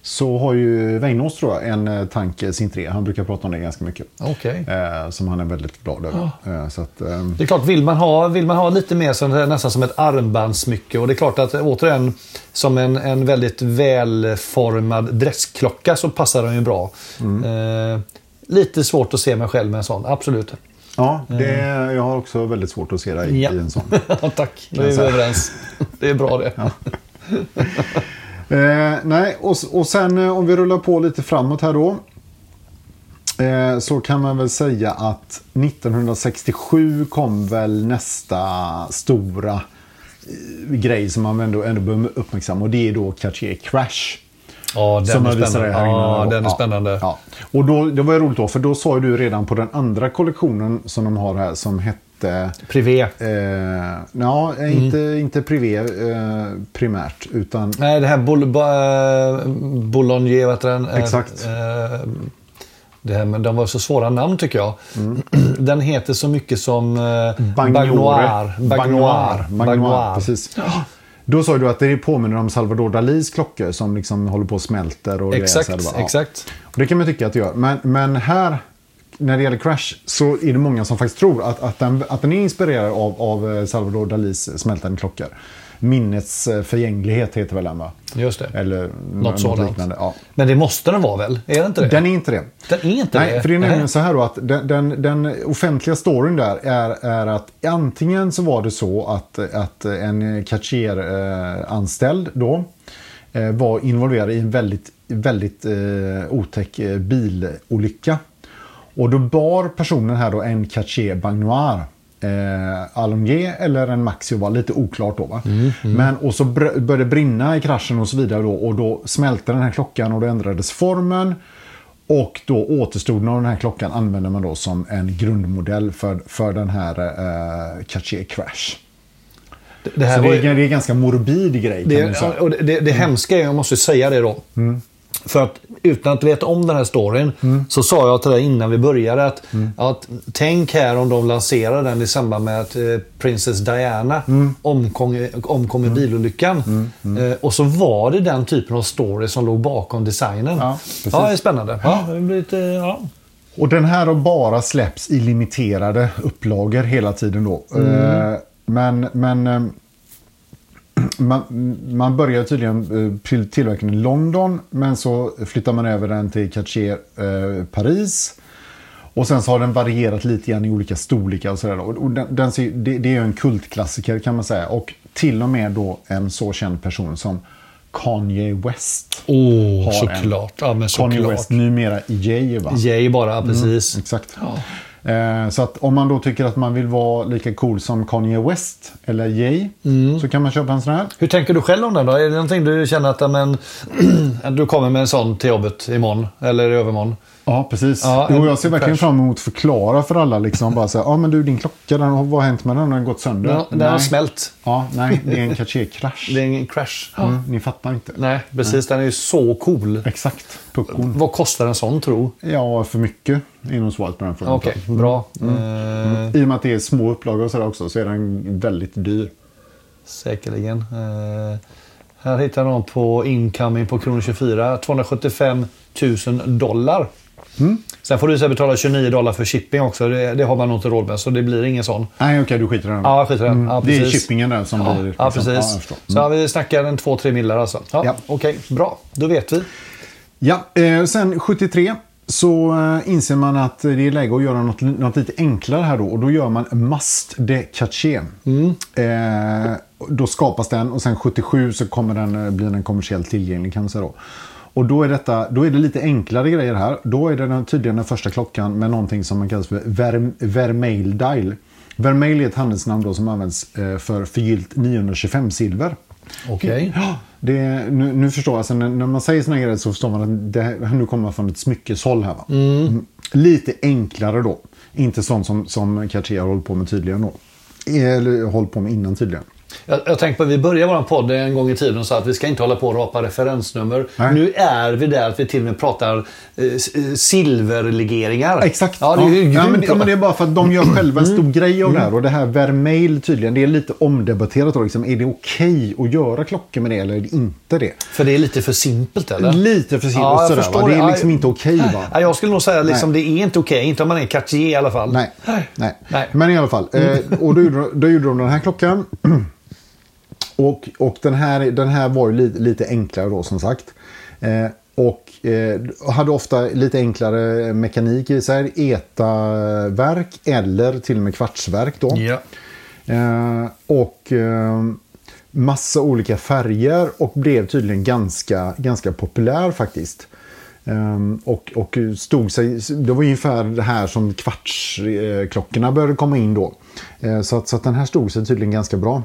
Så har ju Weinås tror jag en eh, tanke sin 3. Han brukar prata om det ganska mycket. Okej. Eh, som han är väldigt glad över. Eh, så att, eh, Det är klart, vill man ha, vill man ha lite mer som, nästan som ett armbandsmycke och det är klart att återigen som en, en väldigt välformad dressklocka så passar den ju bra. Eh, lite svårt att se mig själv med en sån, absolut. ja, det, jag har också väldigt svårt att se dig Mm. Ja. i en sån. Tack, då är vi överens. Det är bra det. Eh, nej, och, och sen eh, om vi rullar på lite framåt här då. Eh, så kan man väl säga att 1967 kom väl nästa stora eh, grej som man ändå, ändå bör uppmärksamma. Och det är då Cartier Crash. Ja, den Som är spännande. här. Ja, den är spännande. Ja. Och då, det var ju roligt då, för då sa ju du redan på den andra kollektionen som de har här som hette... Privé. Eh, ja, inte, inte privé eh, primärt, utan... Nej, det här Bol bo, Boulanger, vad heter? Eh, Exakt. eh, det här, men de var så svåra namn tycker jag. Den heter så mycket som eh, Bagnoir. Bagnoir. Bagnoir, precis. Då sa du att det påminner om Salvador Dalis klockor som liksom håller på och smälter. Och Exakt? Ja. exakt. Och det kan man tycka att det gör. Men, men här, när det gäller Crash, så är det många som faktiskt tror att, att, den, att den är inspirerad av, av eh, Salvador Dalis smältande klockor. Minnets eh, förgänglighet heter väl den va? Just det. Eller Något sådant. liknande. Ja. Men det måste den vara väl? Är det inte det? Den är inte det. Den är inte Nej, det? för det är nämligen Nej. så här då att den, den, den offentliga storyn där är, är att antingen så var det så att, att en Cartier-anställd då eh, var involverad i en väldigt, väldigt eh, otäck eh, bilolycka. Och då bar personen här då en Cartier Bagnoir. Eh, Alomgier eller en Maxio var lite oklart då. Va? Men, och så br- började det brinna i kraschen och så vidare då. Och då smälte den här klockan och då ändrades formen. Och då återstoden av den här klockan använder man då som en grundmodell för, för den här eh, Cartier Crash. Det här Så det, är, det är en ganska morbid grej Det, och det, det, det hemska är, jag måste säga det då. För att utan att veta om den här storyn så sa jag till dig innan vi började att, att tänk här om de lanserar den i samband med att eh, Princess Diana omkom, omkom i bilolyckan. Eh, och så var det den typen av story som låg bakom designen. Ja, precis. ja det är spännande. Ja, det blir lite, ja. Och den här har bara släppts i limiterade upplagor hela tiden då. Eh, Men, men eh, man, man började tydligen eh, till tillverkningen i London men så flyttar man över den till Cartier eh, Paris. Och sen så har den varierat lite grann i olika storlekar och sådär. Och den, den ser, det, det är ju en kultklassiker kan man säga. Och till och med då en så känd person som Kanye West. Åh, har såklart. Ja, Kanye såklart. West, numera Jay va? Jay bara, precis. Exakt. Eh, så att om man då tycker att man vill vara lika cool som Kanye West eller Jay Mm. så kan man köpa en sån här. Hur tänker du själv om den då? Är det någonting du känner att ja, men, att du kommer med en sån till jobbet imorgon eller i övermorgon? Ja, precis. Ja, jo, en jag ser verkligen fram emot att förklara för alla. Liksom, bara så här, ja men du din klocka, den, har- vad har hänt med den? Den har gått sönder. Den, den har Nej. smält. Ja, nej, det är en Cartier-krasch. Det är ingen crash. Mm, ni fattar inte. Nej, precis. Den är ju så cool. Exakt, puckon. Vad kostar en sån tro? Ja, för mycket nog svaret på den frågan. Okej, bra. Eh, I och med att det är små upplagor och sådär också så är den väldigt dyr. säkerligen. Eh, här hittar jag någon på incoming på kronor 24. 275 000 dollar. Mm. Sen får du så betala 29 dollar för shipping också. Det, det har man nog inte råd med, så det blir ingen sån. Nej, okej, du skiter i den. Ja, skit i den. Ja, det är shippingen där som Ja, blir... ja liksom- precis. jag förstår. Så ja, vi snackar en 2-3 millar alltså. Ja, Ja. Okej, bra. Då vet vi. Ja, eh, sen 73 så eh, inser man att det är läge att göra något, något lite enklare här då. Och då gör man Must de Cartier. Eh, då skapas den och sen 77 så kommer den, eh, blir den kommersiellt tillgänglig kan man säga då. Och då är, detta, då är det lite enklare grejer här. Då är det den, tydligen den första klockan med någonting som man kallar för Ver, Vermeil dial. Vermeil är ett handelsnamn då som används eh, för förgyllt 925 silver. Okej. Det, nu, nu förstår jag. Alltså, när, man säger såna grejer så förstår man att det, nu kommer man från ett smyckeshåll här. Va? Mm. Lite enklare då. Inte sånt som, som Cartier har hållit på med tydligen då. Eller hållit på med innan tydligen. Jag, jag tänkte på att vi började vår podd en gång i tiden och sa att vi ska inte hålla på och rapa referensnummer. Nej. Nu är vi där att vi till och med pratar eh, eh, silverlegeringar. Exakt. Ja, det är ju ja, men, det, men det är bara för att de gör själva en stor Mm. grej av det här. Och det här Vermeil tydligen, det är lite omdebatterat. Då, liksom. Är det okej att göra klockor med det eller är det inte det? För det är lite för simpelt eller? Lite för Ja, jag sådär, va? Det är det. liksom inte okej. va? Ja, jag skulle nog säga liksom det är inte okej. Inte om man är Cartier i alla fall. Nej. Nej. Nej. Mm. Men i alla fall. Eh, och då då gjorde de den här klockan. Och, och den, här, den här var ju lite, lite enklare då som sagt. Eh, och eh, hade ofta lite enklare mekanik i sig. ETA-verk eller till och med kvartsverk då. Ja. Eh, och eh, massa olika färger och blev tydligen ganska, ganska populär faktiskt. Ehm, och, och stod sig, det var ungefär det här som kvartsklockorna började komma in då. Eh, så, att, så att den här stod sig tydligen ganska bra.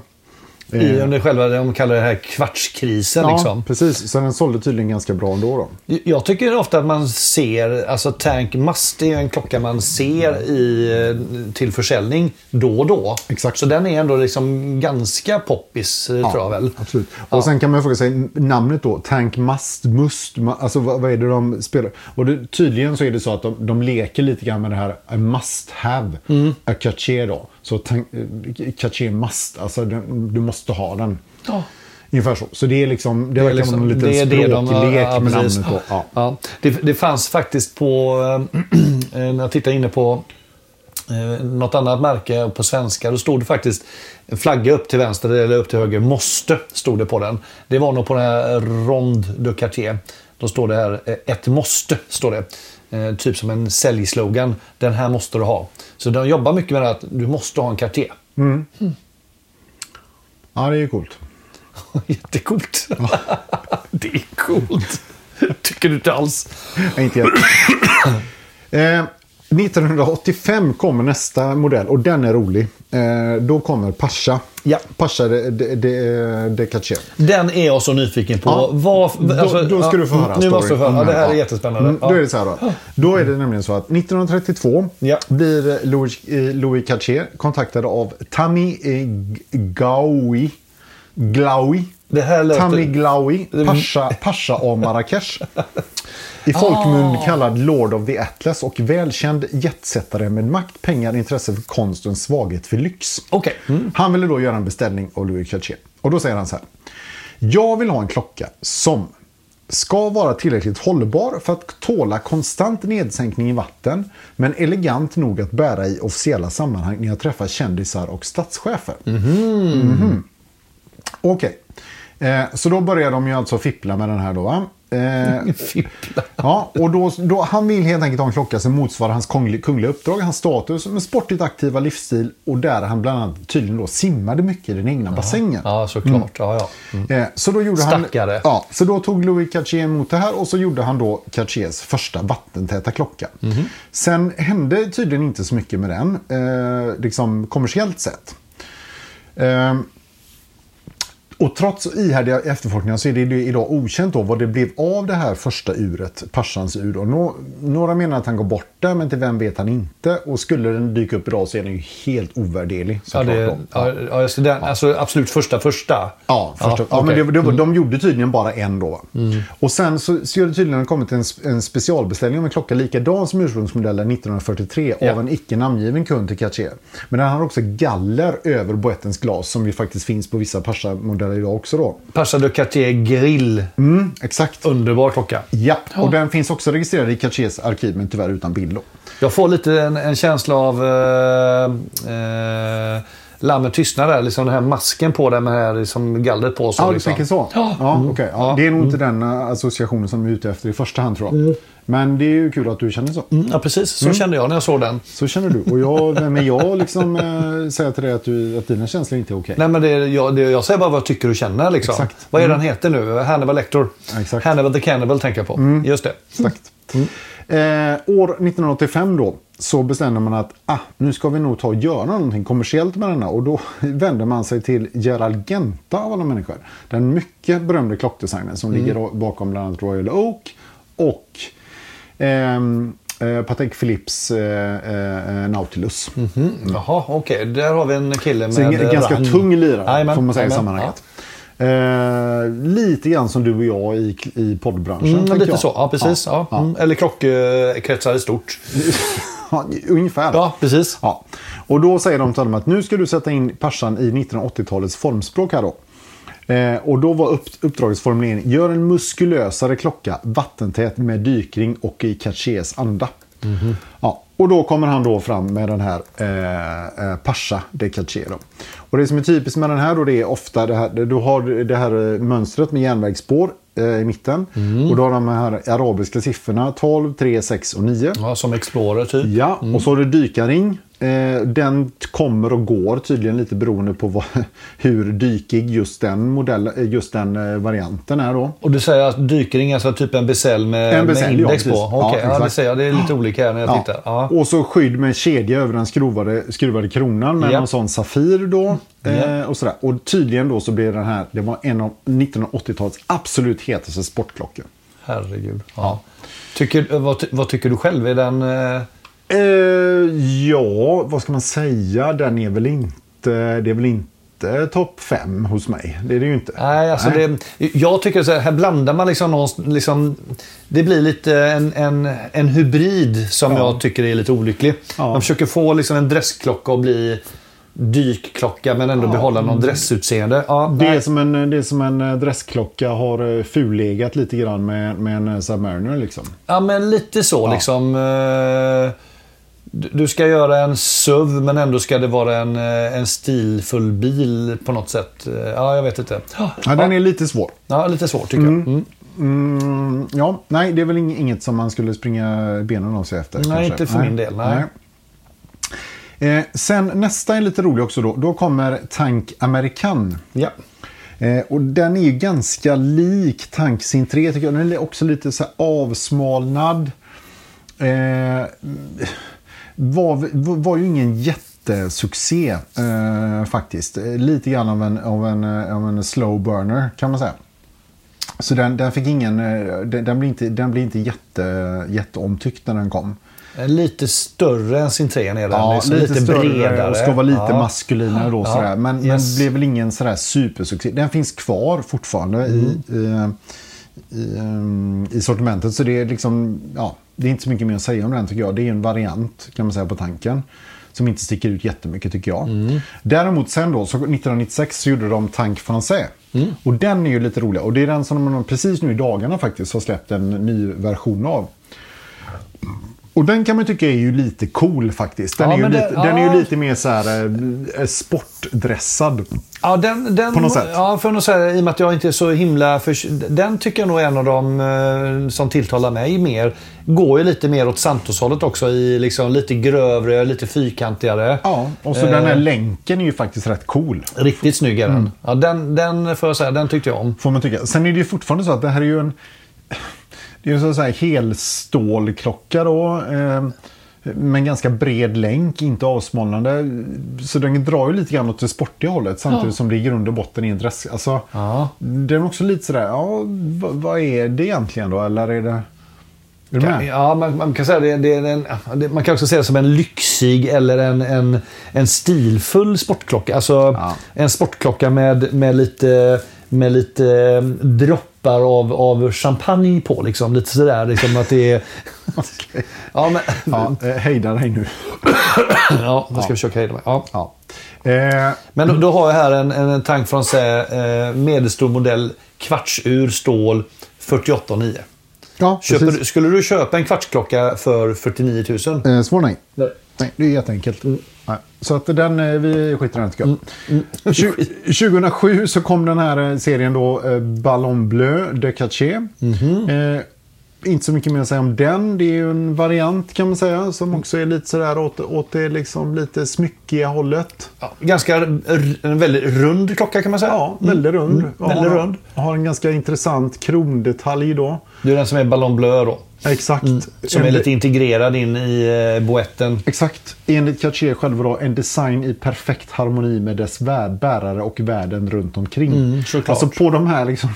I under själva, de kallar det här kvartskrisen. Ja, liksom. precis. Så den sålde tydligen ganska bra ändå. Då. Jag tycker ofta att man ser, alltså Tank Must är en klocka man ser i, eh, till försäljning då och då. Exakt. Så den är ändå liksom ganska poppis, ja, tror jag väl. Absolut. Och sen kan man fråga sig namnet då, Tank Must, Must, alltså vad, vad är det de spelar? Och det, tydligen så är det så att de, de leker lite grann med det här a must have, mm. a caché då. Så tank, caché must, alltså du, måste ha den. Ja. Ungefär så. Så det är liksom, det, verkar liksom, som en liten det språklek de, ja, med namnet då. Ja. Ja. Det, det fanns faktiskt på, när jag tittar inne på eh, något annat märke på svenska. Då stod det faktiskt en flagga upp till vänster eller upp till höger. Måste, stod det på den. Det var nog på den här Rond de Cartier. Då står det här, eh, ett måste, står det. Eh, typ som en säljslogan. Den här måste du ha. Så de jobbar mycket med att du måste ha en Cartier. Mm. Mm. Ja, det är ju coolt. Jättecoolt. Ja. det är coolt. Tycker du inte alls? Nej, inte jag. eh, 1985 kommer nästa modell och den är rolig. Eh, då kommer Pascha. Ja. Pascha de, de, de, de Caché. Den är jag så nyfiken på. Ja. Var, alltså, då, då, ska du få höra Nu måste du höra. Ja, det här är ja. jättespännande. Mm, då är det så här då. Då är det nämligen så att 1932 Ja. blir Louis, eh, Louis Caché kontaktad av Tammy eh, Gaui. Glaui. Det här låter... Tammy Glaui, Pasha, Pasha av Marrakesh. I folkmun Ah. kallad Lord of the Atlas och välkänd jetsättare med makt, pengar, intresse för konst och en svaghet för lyx. Okej. Mm. Han ville då göra en beställning av Louis Cartier. Och då säger han så här. Jag vill ha en klocka som ska vara tillräckligt hållbar för att tåla konstant nedsänkning i vatten men elegant nog att bära i officiella sammanhang när jag träffar kändisar och statschefer. Mhm. Okej. Eh, så då börjar de ju alltså fippla med den här då va? Eh, Fippla. Ja, och då, då, han vill helt enkelt ha en klocka som motsvarar hans kungl- kungliga uppdrag, hans status med sportigt aktiva livsstil och där han bland annat tydligen då simmade mycket i den egna bassängen. Ja, såklart. Ja, ja. Mm. Eh, så då gjorde Stackare. han... Ja, så då tog Louis Cartier emot det här och så gjorde han då Cartiers första vattentäta klocka. Mhm. Sen hände tydligen inte så mycket med den, eh, liksom kommersiellt sett. Och trots ihärdiga efterforskningar så är det idag okänt då vad det blev av det här första uret, Paschans ur. Nå- några menar att han går bort det, men till vem vet han inte. Och skulle den dyka upp idag så är den ju helt ovärderlig. Ja, det, då. ja, ja, det. Den, Alltså absolut första första. Ja, första, ja, okej. men det, det, de gjorde tydligen bara en då. va? Och sen så, så det tydligen kommit en, en specialbeställning av en klocka likadan som ursprungsmodellen 1943 Ja. av en icke namngiven kund till Cartier. Men den har också galler över boettens glas som ju faktiskt finns på vissa Pascha-modeller idag också då. Pascha de Cartier Grill. Mm, exakt. Underbar klocka. Ja, och den finns också registrerad i Cartiers arkiv men tyvärr utan bild då. Jag får lite en, en känsla av eh, eh, Lammet tystnar där. Liksom den här masken på den med här liksom gallret på. Så, Ja, du liksom. tänker så? Ja. ja, Mm. okej. ja. Ja. Det är nog inte den eh, associationen som du är ute efter i första hand tror jag. Men det är ju kul att du känner så. Mm, ja, precis. Så kände jag när jag såg den. Så känner du. Och jag, är jag liksom eh, säga till dig att, du, att dina känslor inte är okej? Nej, men det, jag, det, jag säger bara vad jag tycker och känner. Liksom. Exakt. Vad är den heter nu? Hannibal Lecter. Exakt. Mm. Hannibal the Cannibal tänker jag på. Just det. Exakt. Eh, år 1985 då så bestämde man att ah, nu ska vi nog ta och göra någonting kommersiellt med denna. Och då vände man sig till Gerald Genta av alla människor. Den mycket berömde klockdesignern som ligger då bakom bland annat Royal Oak och eh, Patek Philips eh, eh, Nautilus. Mm, jaha, okej. Där har vi en kille med... Så en ganska rang. tung lirare Jajamän, får man säga i jajamän. sammanhanget. Eh, lite grann som du och jag i, i poddbranschen. Mm, lite jag. så, ja precis. Ja, Ja, Mm. Eller krockkretsar i stort. ungefär. Ja, precis. Ja. Och då säger de till dem att nu ska du sätta in Passan i 1980-talets formspråk här då. Eh, och då var upp, uppdragets formulering, gör en muskulösare klocka, vattentät med dykring och i Cartiers anda. Ja, och då kommer han då fram med den här eh, eh, Pascha de Cartier. Då. Och det som är typiskt med den här då, det är ofta det här, du har det här eh, mönstret med järnvägsspår eh, i mitten. Och då har de här arabiska siffrorna 12, 3, 6 och 9. Ja, som Explorer typ. Ja, och så har du dykarring Eh, den kommer och går tydligen lite beroende på vad, hur dykig just den, modell, eh, just den eh, varianten är då. Och du säger att dykring, alltså typ en besäll med, med index ja, på? Okej, Ja, ja, det ser jag. Det är lite olika här när jag tittar. Och så skydd med kedja över den skruvade, skruvade kronan med Ja. en sån Safir då. Eh, och, sådär. och tydligen då så blev den här, det var en av 1980-talets absolut hetaste sportklockor. Herregud. Ja. Tycker, vad, vad tycker du själv? Är den... Eh, Eh, ja, vad ska man säga? Den är väl inte, det är väl inte topp fem hos mig. Det är det ju inte. nej, alltså Nej. Det, jag tycker så här, här blandar man liksom, någon, liksom Det blir lite en, en, en hybrid som Ja. jag tycker är lite olycklig. Ja. Man försöker få liksom en dressklocka att bli dykklocka men ändå behålla någon dressutseende. Ja, Det är, som en, det är som en eh, dressklocka har eh, fullegat lite grann med, med en eh, Submariner liksom. Ja, men lite så Ja. liksom. eh, Du ska göra en SUV men ändå ska det vara en, eh, en stilfull bil på något sätt. Eh, Ja, jag vet inte. Ja, den är lite svår. Ja, lite svårt tycker jag. Mm. Mm, ja, nej, det är väl ing- inget som man skulle springa benen av sig efter. Nej, kanske. inte för min del, nej. Eh, sen nästa är lite rolig också då. Då kommer Tank American. Ja. Eh, och den är ju ganska lik Tank Sin 3 tycker jag. Den är också lite så avsmalnad. Eh, var, var ju ingen jättesuccé eh, faktiskt. Eh, Lite grann av en, av, en, eh, av en slow burner kan man säga. Så den, den fick ingen, eh, den, den blir inte, den blir inte jätte, jätteomtyckt när den kom. Lite större än sin 3 är den. Ja, liksom lite, större bredare. och ska vara lite ja. maskulinare då. Ja, Sådär. Men, yes. men blev väl ingen sådär supersuccé. Den finns kvar fortfarande Mm. i, i, um, i sortimentet. Så det är liksom, ja, det är inte så mycket mer att säga om den tycker jag. Det är en variant kan man säga på tanken. Som inte sticker ut jättemycket tycker jag. Mm. Däremot sen då, så 1996 så gjorde de Tank Français. Mm. Och den är ju lite rolig. Och det är den som de precis nu i dagarna faktiskt har släppt en ny version av. Och den kan man tycka är ju lite cool faktiskt. Den, Ja, är, ju det- lite, den är ja. ju lite mer så här eh, sportdressad. Ja, den, den, På något sätt. Ja, för att säga, I och med att jag inte är så himla... För, den tycker jag nog är en av de eh, som tilltalar mig mer. Går ju lite mer åt Santos-hållet också. i liksom Lite grövre, lite fyrkantigare. Ja, och så Eh. den här länken är ju faktiskt rätt cool. Riktigt snygg är den. Mm. Ja, den, den får jag säga, den tyckte jag om. Får man tycka. Sen är det ju fortfarande så att det här är ju en... Det är en sån här helstålklocka då. Eh, med en ganska bred länk, inte avsmalnande. Så den drar ju lite grann åt det sportiga hållet samtidigt Ja. som det i grund och botten är en dress. Alltså, Ja. Den är också lite sådär, ja, vad, vad är det egentligen då? Eller är det... Är du med? Ja, man, man kan säga det, det är en, det, Man kan också säga det som en lyxig eller en, en, en stilfull sportklocka. Alltså Ja. en sportklocka med, med lite, med lite eh, droppar av, av champagne på. Liksom. Lite sådär. Liksom att det är... Okej. Ja, men, Ja, eh, hejda dig nu. ja, jag ska försöka hejda mig. Ja. Ja. Eh, Men då, då har jag här en, en tank från eh, medelstor modell kvartsur stål 48,9. ja, Köper, skulle du köpa en kvartsklocka för 49 000? Eh, svår nej. Nej. Nej, det är jätteenkelt. Nej. Så att den, eh, vi skiter i den tycker jag. Mm. Tju- 2007 så kom den här eh, serien då, eh, Ballon Bleu de Caché. Mhm. Eh, inte så mycket mer att säga om den. Det är ju en variant kan man säga. Som också är lite sådär åt, åt det liksom lite smyckiga hållet. Ja, ganska en väldigt rund klocka kan man säga. Ja, väldigt rund. Mm, väldigt har, rund. Har en ganska intressant krondetalj då. Det är den som är Ballon Bleu då. Exakt. Mm. Som är lite integrerad in i eh, boetten. Exakt. Enligt Cartier själva då, en design i perfekt harmoni med dess bärare och världen runt omkring. Mm, såklart. alltså på de här liksom...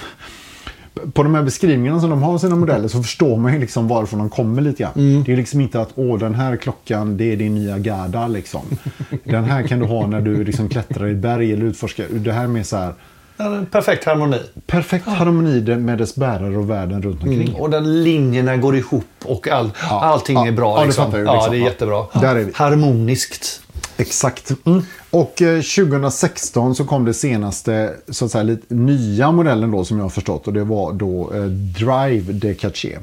På de här beskrivningarna som de har av sina modeller så förstår man ju liksom varifrån de kommer lite grann. Mm. Det är liksom inte att åh den här klockan det är din nya Garda liksom. Den här kan du ha när du liksom klättrar i berg eller utforskar. Det här med så här Ja, perfekt harmoni. perfekt harmoni med dess bärare och världen runt omkring. Och den linjerna går ihop och all, Ja, allting ja, är bra. ja, det liksom. fattar jag, Ja, liksom. det är Ja. jättebra. Där är vi. Harmoniskt. Exakt. Och eh, 2016 så kom det senaste så att säga, lite nya modellen då som jag har förstått. Och det var då eh, Drive de Caché.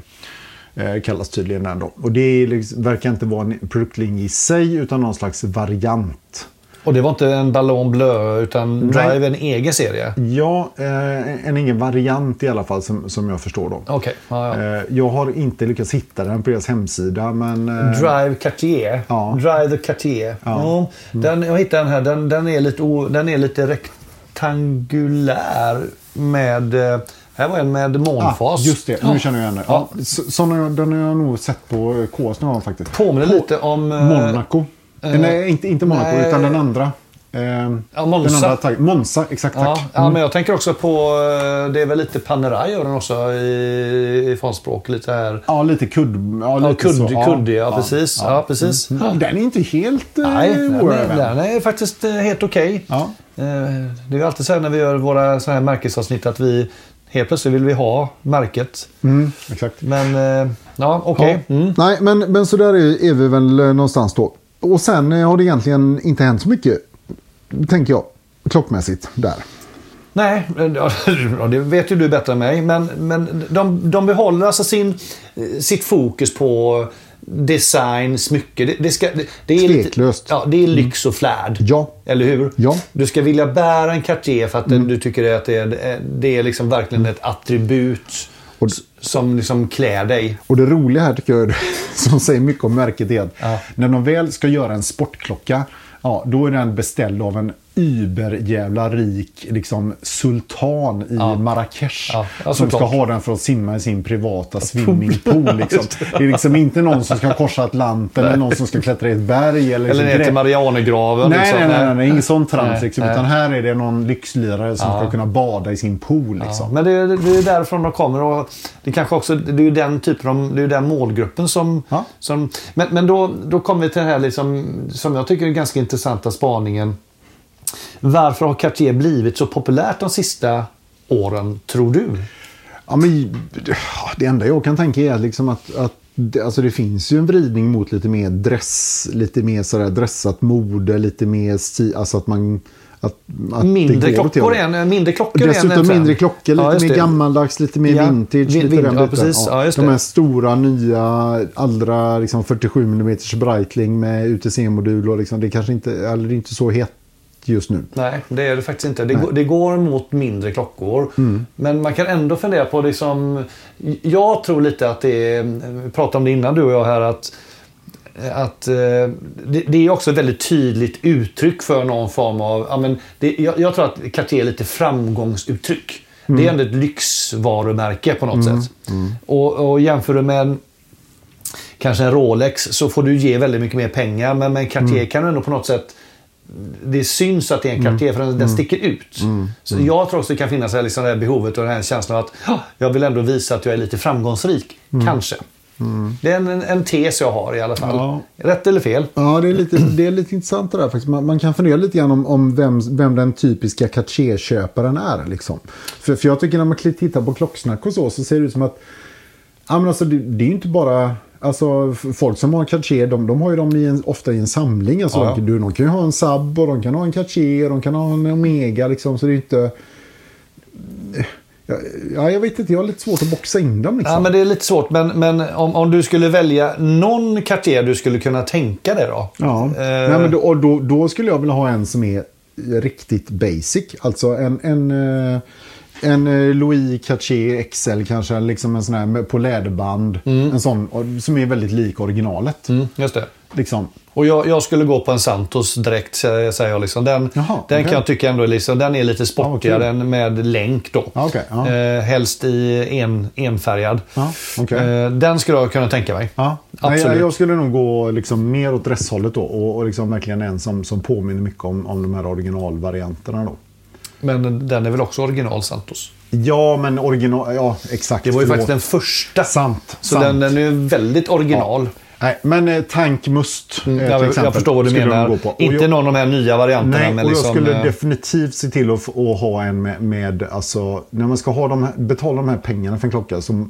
Eh, kallas tydligen den då. Och det är liksom, verkar inte vara en produktlinje i sig utan någon slags variant. Och det var inte en Ballon Bleu utan Drive en egen serie? Ja, eh, en egen variant i alla fall som, som jag förstår dem. Okej. Ja, ja. Eh, jag har inte lyckats hitta den på deras hemsida men... Eh, Drive Cartier. Ja. Drive the Cartier. Ja. Den, jag hittade den här. Den, den, är lite, o- den är lite rektangulär med... eh, Här var en med ah, månfas. just det, nu känner jag igen det. Ja. Ja. så- den har jag nog sett på KS någon gång faktiskt. Påminner lite om... eh, Monaco. Eh, nej, inte, inte Monaco nej. utan den andra. Eh, Ja, Monza. Den andra taggen. Monza, exakt Ja, tack. ja, men jag tänker också på... eh, Det är väl lite Panerai gör den också i, i frontspråk. Lite här... Ja, lite kudd. Ja, Ja, lite kudd, så. kudd, ja, precis. Ja, precis. Mm. Den är inte helt eh, Nej, den är, den är faktiskt eh, helt okej. Ja. Eh, Det är alltid så här när vi gör våra så här märkesavsnitt att vi helt plötsligt vill vi ha märket. Mm, exakt. Men eh, ja, okej. Ja. Mm. Nej, men, men så där är, är vi väl någonstans då. Och sen eh, har det egentligen inte hänt så mycket, tänker jag, klockmässigt där. Nej, det vet ju du bättre än mig. Men, men de, de behåller alltså sin, eh, sitt fokus på design, smycke. Det, det, ska, det, det är Tveklöst. Lite, ja, det är lyx och flärd. Ja. Eller hur? Ja. Du ska vilja bära en Cartier för att du tycker att det är, det är liksom verkligen ett attribut Och- som liksom klär dig. Och det roliga här tycker jag, som säger mycket om märket, är att Ja. när de väl ska göra en sportklocka, ja, då är den beställd av en überjävla rik liksom, sultan i Ja. Marrakesh. Ja, ja, som ska ha den för att simma i sin privata swimmingpool. Liksom. Det är liksom inte någon som ska korsa Atlanten eller någon som ska klättra i ett berg. Eller, Eller liksom ner till Marianergraven. Nej, liksom. nej, nej, nej, nej, ingen sån trams. Liksom, utan här är det någon lyxlirare som ska kunna bada i sin pool. Liksom. men det, är- det är därifrån de kommer. Och det, kanske också, det är ju den typen av, det är den målgruppen som... Som men men då, då kommer vi till den här liksom, som jag tycker är ganska intressanta spaningen. Varför har Cartier blivit så populärt de sista åren, tror du? Ja, men, det enda jag kan tänka är liksom att, att det, alltså det finns ju en vridning mot lite mer dress, lite mer sådär dressat mode, lite mer sti, alltså att man... Att, att Mindre det det klockor, en, mindre klockor Dessutom trend. mindre klockor, lite Ja, mer det. gammaldags, lite mer Ja, vintage. vin- lite vin- ja, precis. Ja, De det. här stora, nya, allra liksom 47 mm Breitling med UTC-modul. Och liksom, det är kanske inte, eller det är inte så hett just nu. Nej, det är det faktiskt inte. Det, går, det går mot mindre klockor. Mm. Men man kan ändå fundera på liksom... Jag tror lite att det är... Vi pratade om det innan du och jag här att... Att eh, det, det är också ett väldigt tydligt uttryck för någon form av... Ja, men det, jag, jag tror att Cartier är lite framgångsuttryck. Det är ändå ett lyxvarumärke på något sätt. Och, och jämför du med en, kanske en Rolex så får du ge väldigt mycket mer pengar. Men med en Cartier kan du ändå på något sätt det syns att det är en Cartier för den, den sticker ut. Så jag tror också det kan finnas liksom det här behovet och den här känslan av att "Ja, jag vill ändå visa att jag är lite framgångsrik. Kanske. Det är en, en, en tes jag har i alla fall. Ja. Rätt eller fel? Ja, det är lite, det är lite intressant det där faktiskt. Man, man kan fundera lite grann om, om vem, vem den typiska Cartier-köparen är. Liksom. För, för jag tycker när man tittar på klocksnack och så, så ser det ut som att ja, men alltså, det, det är inte bara... Alltså, folk som har Cartier, de, de har ju dem i en, ofta i en samling. Alltså, Ja, de, du, de kan ju ha en Saab och de kan ha en Cartier de kan ha en Omega. Liksom, så det är inte... Ja, ja, jag vet inte, jag har lite svårt att boxa in dem. Liksom. Ja, men det är lite svårt. Men, men om, om du skulle välja någon Cartier du skulle kunna tänka dig då? Ja, Eh, Nej, men då, och då, då skulle jag vilja ha en som är riktigt basic. Alltså en, en, eh, en eh, Louis Cartier XL kanske, liksom en sån här på läderband. En sån som är väldigt lik originalet. Mm, just det. Liksom. Och jag, jag skulle gå på en Santos direkt, säger jag. Liksom. Den, Jaha, den okej. kan jag tycka ändå liksom, den är lite sportigare Ja, än med länk då. Ja, okej, ja. Eh, helst i en, enfärgad. Ja, okej. eh, den skulle jag kunna tänka mig. Nej, Absolut. jag, jag skulle nog gå liksom mer åt dresshållet då. Och, och liksom verkligen en som, som påminner mycket om, om de här originalvarianterna då. Men den är väl också original Santos? Ja, men original... Ja, exakt. Det var ju Förlåt. faktiskt den första. Sant. Så sant. den, den är ju väldigt original. Nej, men eh, tankmust eh, Mm, till jag, exempel. jag förstår vad du menar. Inte jag, någon av de här nya varianterna. Nej, men och liksom, jag skulle eh, definitivt se till att, att ha en med, med alltså, när man ska ha de här, betala de här pengarna för en klocka så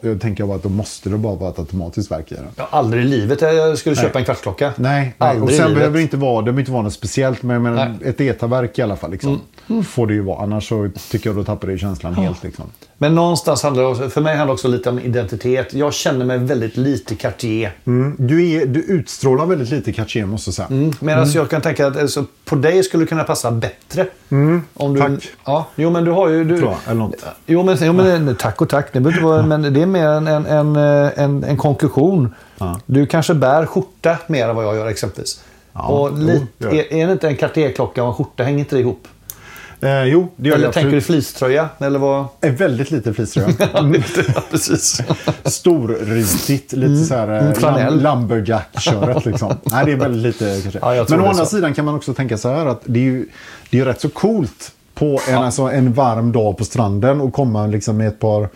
jag tänker jag bara att då måste det bara vara ett automatiskt verk i den. har aldrig i livet jag skulle köpa en kvartsklocka. Nej, nej. Aldrig och sen behöver det inte vara, det behöver inte vara något speciellt, men jag menar, Nej. ett ETA-verk i alla fall. Liksom. Får det ju vara. Annars så tycker jag då tappar det känslan helt. Liksom. Men någonstans handlar det också, för mig handlar det också lite om identitet. Jag känner mig väldigt lite Cartier. Mm. Du, är, du utstrålar väldigt lite Cartier måste jag säga. Mm. Medan jag kan tänka att alltså, på dig skulle det kunna passa bättre. om du, tack. Ja, jo men du har ju... Du, Tror jag, eller något. Jo men, jo, men tack och tack. Det inte vara, men det är mer en, en, en, en, en konklusion. Ja. Du kanske bär skjorta mer än vad jag gör exempelvis. Ja, och jo, li, det gör jag. är, är det inte en Cartier-klocka och en skjorta? Hänger inte det ihop? Eh, jo, det gör Eller det tänker du fleecetröja? Eller vad? Eh, Väldigt lite fleecetröja. ja, precis. Storrutigt, lite så här Mm, eh, lam- lumberjack-köret liksom. Nej, det är väldigt lite kanske. Ja, jag Men å andra sidan kan man också tänka så här att det är ju, det är rätt så coolt på en, alltså, en varm dag på stranden och komma liksom med ett par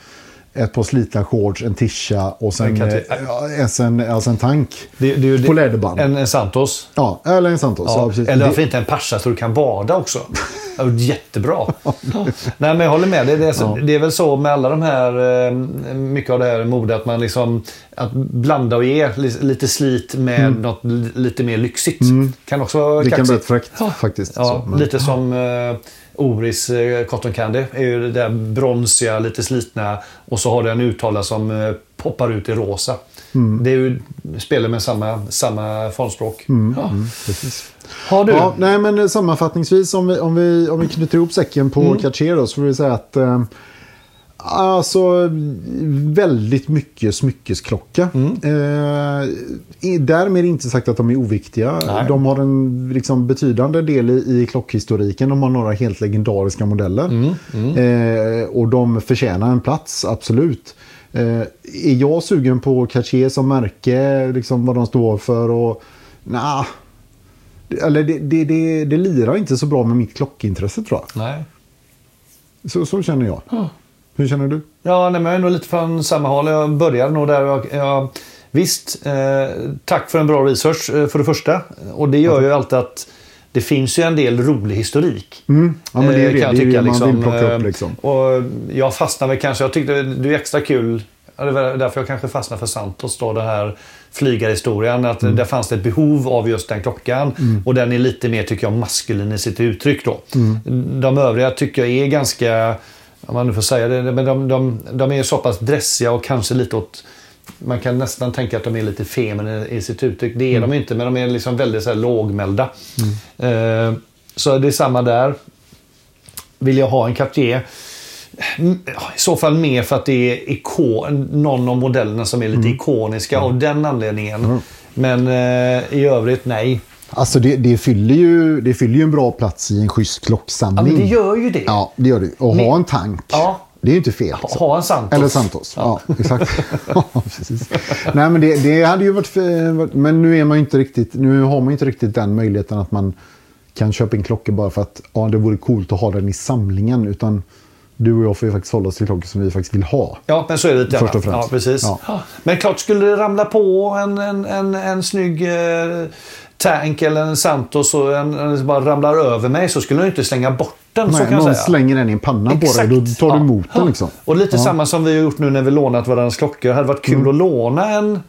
ett par slitna shorts, en tisha och sen, En eh, ja, en, alltså en tank. Det, det, det, På läderband. En, en Santos. Ja, eller en Santos. Ja, Ja, eller varför inte en Pascha så du kan bada också? Ja, Jättebra. Nej, men jag håller med. Det, det, är, så, det är väl så med alla de här, eh, mycket av det här mode att man liksom att blanda och ge li- lite slit med något li- lite mer lyxigt. Kan också vara Mm. Det kan bli kaxigt. fräckt faktiskt. Ja, Så, men- lite som eh, Oris eh, Cotton Candy. är ju det där bronsiga, lite slitna. Och så har det en uttala som eh, poppar ut i rosa. Mm. Det är ju spelar med samma, samma formspråk. Ja. Precis. Har du? Ja, nej, men sammanfattningsvis om vi, om vi, om vi knyter ihop säcken på Mm. Cartier då, så får vi säga att eh, Alltså väldigt mycket smyckesklocka. Mm. Eh, därmed inte sagt att de är oviktiga. Nej. De har en liksom, betydande del i, i klockhistoriken. De har några helt legendariska modeller. Mm, Eh, och de förtjänar en plats, absolut. Eh, är jag sugen på Cartier som märke, liksom vad de står för och... Nah, eller det, det, det, det lirar inte så bra med mitt klockintresse tror jag. Nej. Så, så känner jag. Hur känner du? Ja, nej, men jag är nog lite från samma håll. Jag började nog där. Jag, jag, visst, eh, tack för en bra research eh, för det första. Och det gör ju alltid att det finns ju en del rolig historik. Mm. Ja, men det är Eh, det. kan Det är tycka, det man vill liksom, plocka upp. eh, Liksom. Och jag fastnade väl kanske, jag tyckte det är extra kul. Ja, Det var därför jag kanske fastnade för Santos då, den här flygarhistorien. Att Mm. där fanns det ett behov av just den klockan. Och den är lite mer, tycker jag, maskulin i sitt uttryck då. Mm. De övriga tycker jag är ganska, om man nu får säga det, men de, de, de är så pass dressiga och kanske lite åt man kan nästan tänka att de är lite feminina i sitt uttryck. Det är de inte, men de är liksom väldigt så här lågmälda. Eh, så det är samma där. Vill jag ha en Cartier? Mm, I så fall mer för att det är ikon, någon av modellerna som är lite ikoniska av den anledningen. Men eh, i övrigt, nej. Alltså det, det, fyller ju, det fyller ju en bra plats i en schysst Ja, klocksamling. men det gör ju det. Ja, det gör det. Och Men- ha en tank. Ja. Det är ju inte fel. liksom. Ha en Santos. Eller Santos. Ja, exakt. Ja, precis. Nej, men det, det hade ju varit... Men nu är man inte riktigt... Nu har man inte riktigt den möjligheten att man kan köpa in klockor bara för att ja, det vore coolt att ha den i samlingen. Utan du och jag får ju faktiskt hålla oss till klockor som vi faktiskt vill ha. Ja, men så är det lite. Först och främst. Ja, precis. Ja. Ja. Men klart, skulle det ramla på en, en, en, en snygg eh, tank eller en Santos och en, en bara ramlar över mig så skulle jag inte slänga bort den. så Nej, kan jag någon säga. slänger den i en panna på dig. Då tar du Ja. emot den Ja. liksom. Och lite Ja. Mm. samma som vi har gjort nu när vi lånat varandras klockor. Det hade varit kul att låna en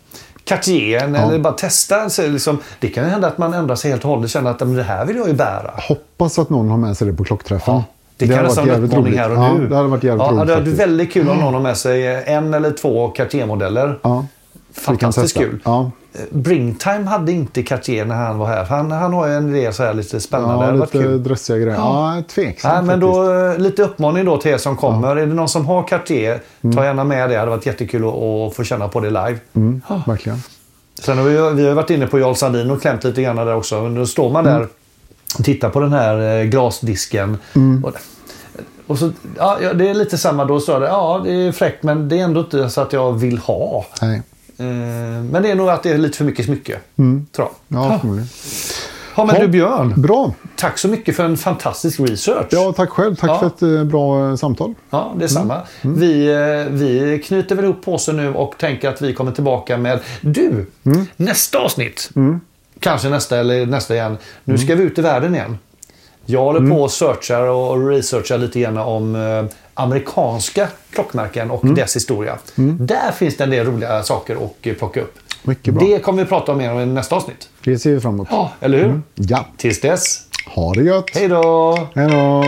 Cartier en, eller bara testa. Så liksom, det kan hända att man ändrar sig helt och hållet och känner att "Men det här vill jag ju bära. Hoppas att någon har med sig det på klockträffen. Ja, det, kan nästan varit vara en uppmaning roligt. här och ja, nu. Det hade varit jävligt ja, roligt Det hade varit väldigt kul om någon har med sig en eller två Cartier-modeller. Ja, kan Fantastiskt kul. Ja. Bringtime hade inte Cartier när han var här. Han, han har ju en del så här lite spännande. Ja, lite kul. dressiga grejer. Ja, tveksamt Nej, men faktiskt. då, eh, lite uppmaning då till er som kommer. Är det någon som har Cartier, Mm. ta gärna med det. Det hade varit jättekul att, få känna på det live. Mm, verkligen. Sen har vi, vi har varit inne på Jarl Sandin och klämt lite grann där också. Men då står man där Mm. och tittar på den här eh, glasdisken. Och, och så, ja, ja, det är lite samma. Då står det, ja det är fräckt men det är ändå inte så att jag vill ha. Nej. Eh, men det är nog att det är lite för mycket smycke. Tror jag. Ja, förmodligen. Ja, men du Björn, Bra. tack så mycket för en fantastisk research. Ja, tack själv. Tack Ja. för ett eh, bra eh, samtal. Ja, detsamma. Vi, eh, vi knyter väl ihop påsen nu och tänker att vi kommer tillbaka med du, nästa avsnitt. Kanske nästa eller nästa igen. Nu ska vi ut i världen igen. Jag håller på och searchar och researchar lite grann om eh, amerikanska klockmärken och dess historia. Där finns det en del roliga saker att eh, plocka upp. Mycket bra. Det kommer vi prata om mer om i nästa avsnitt. Det ser vi fram emot. Ja, eller hur? Ja. Tills dess, Ha det gött. Hej då. Hej då!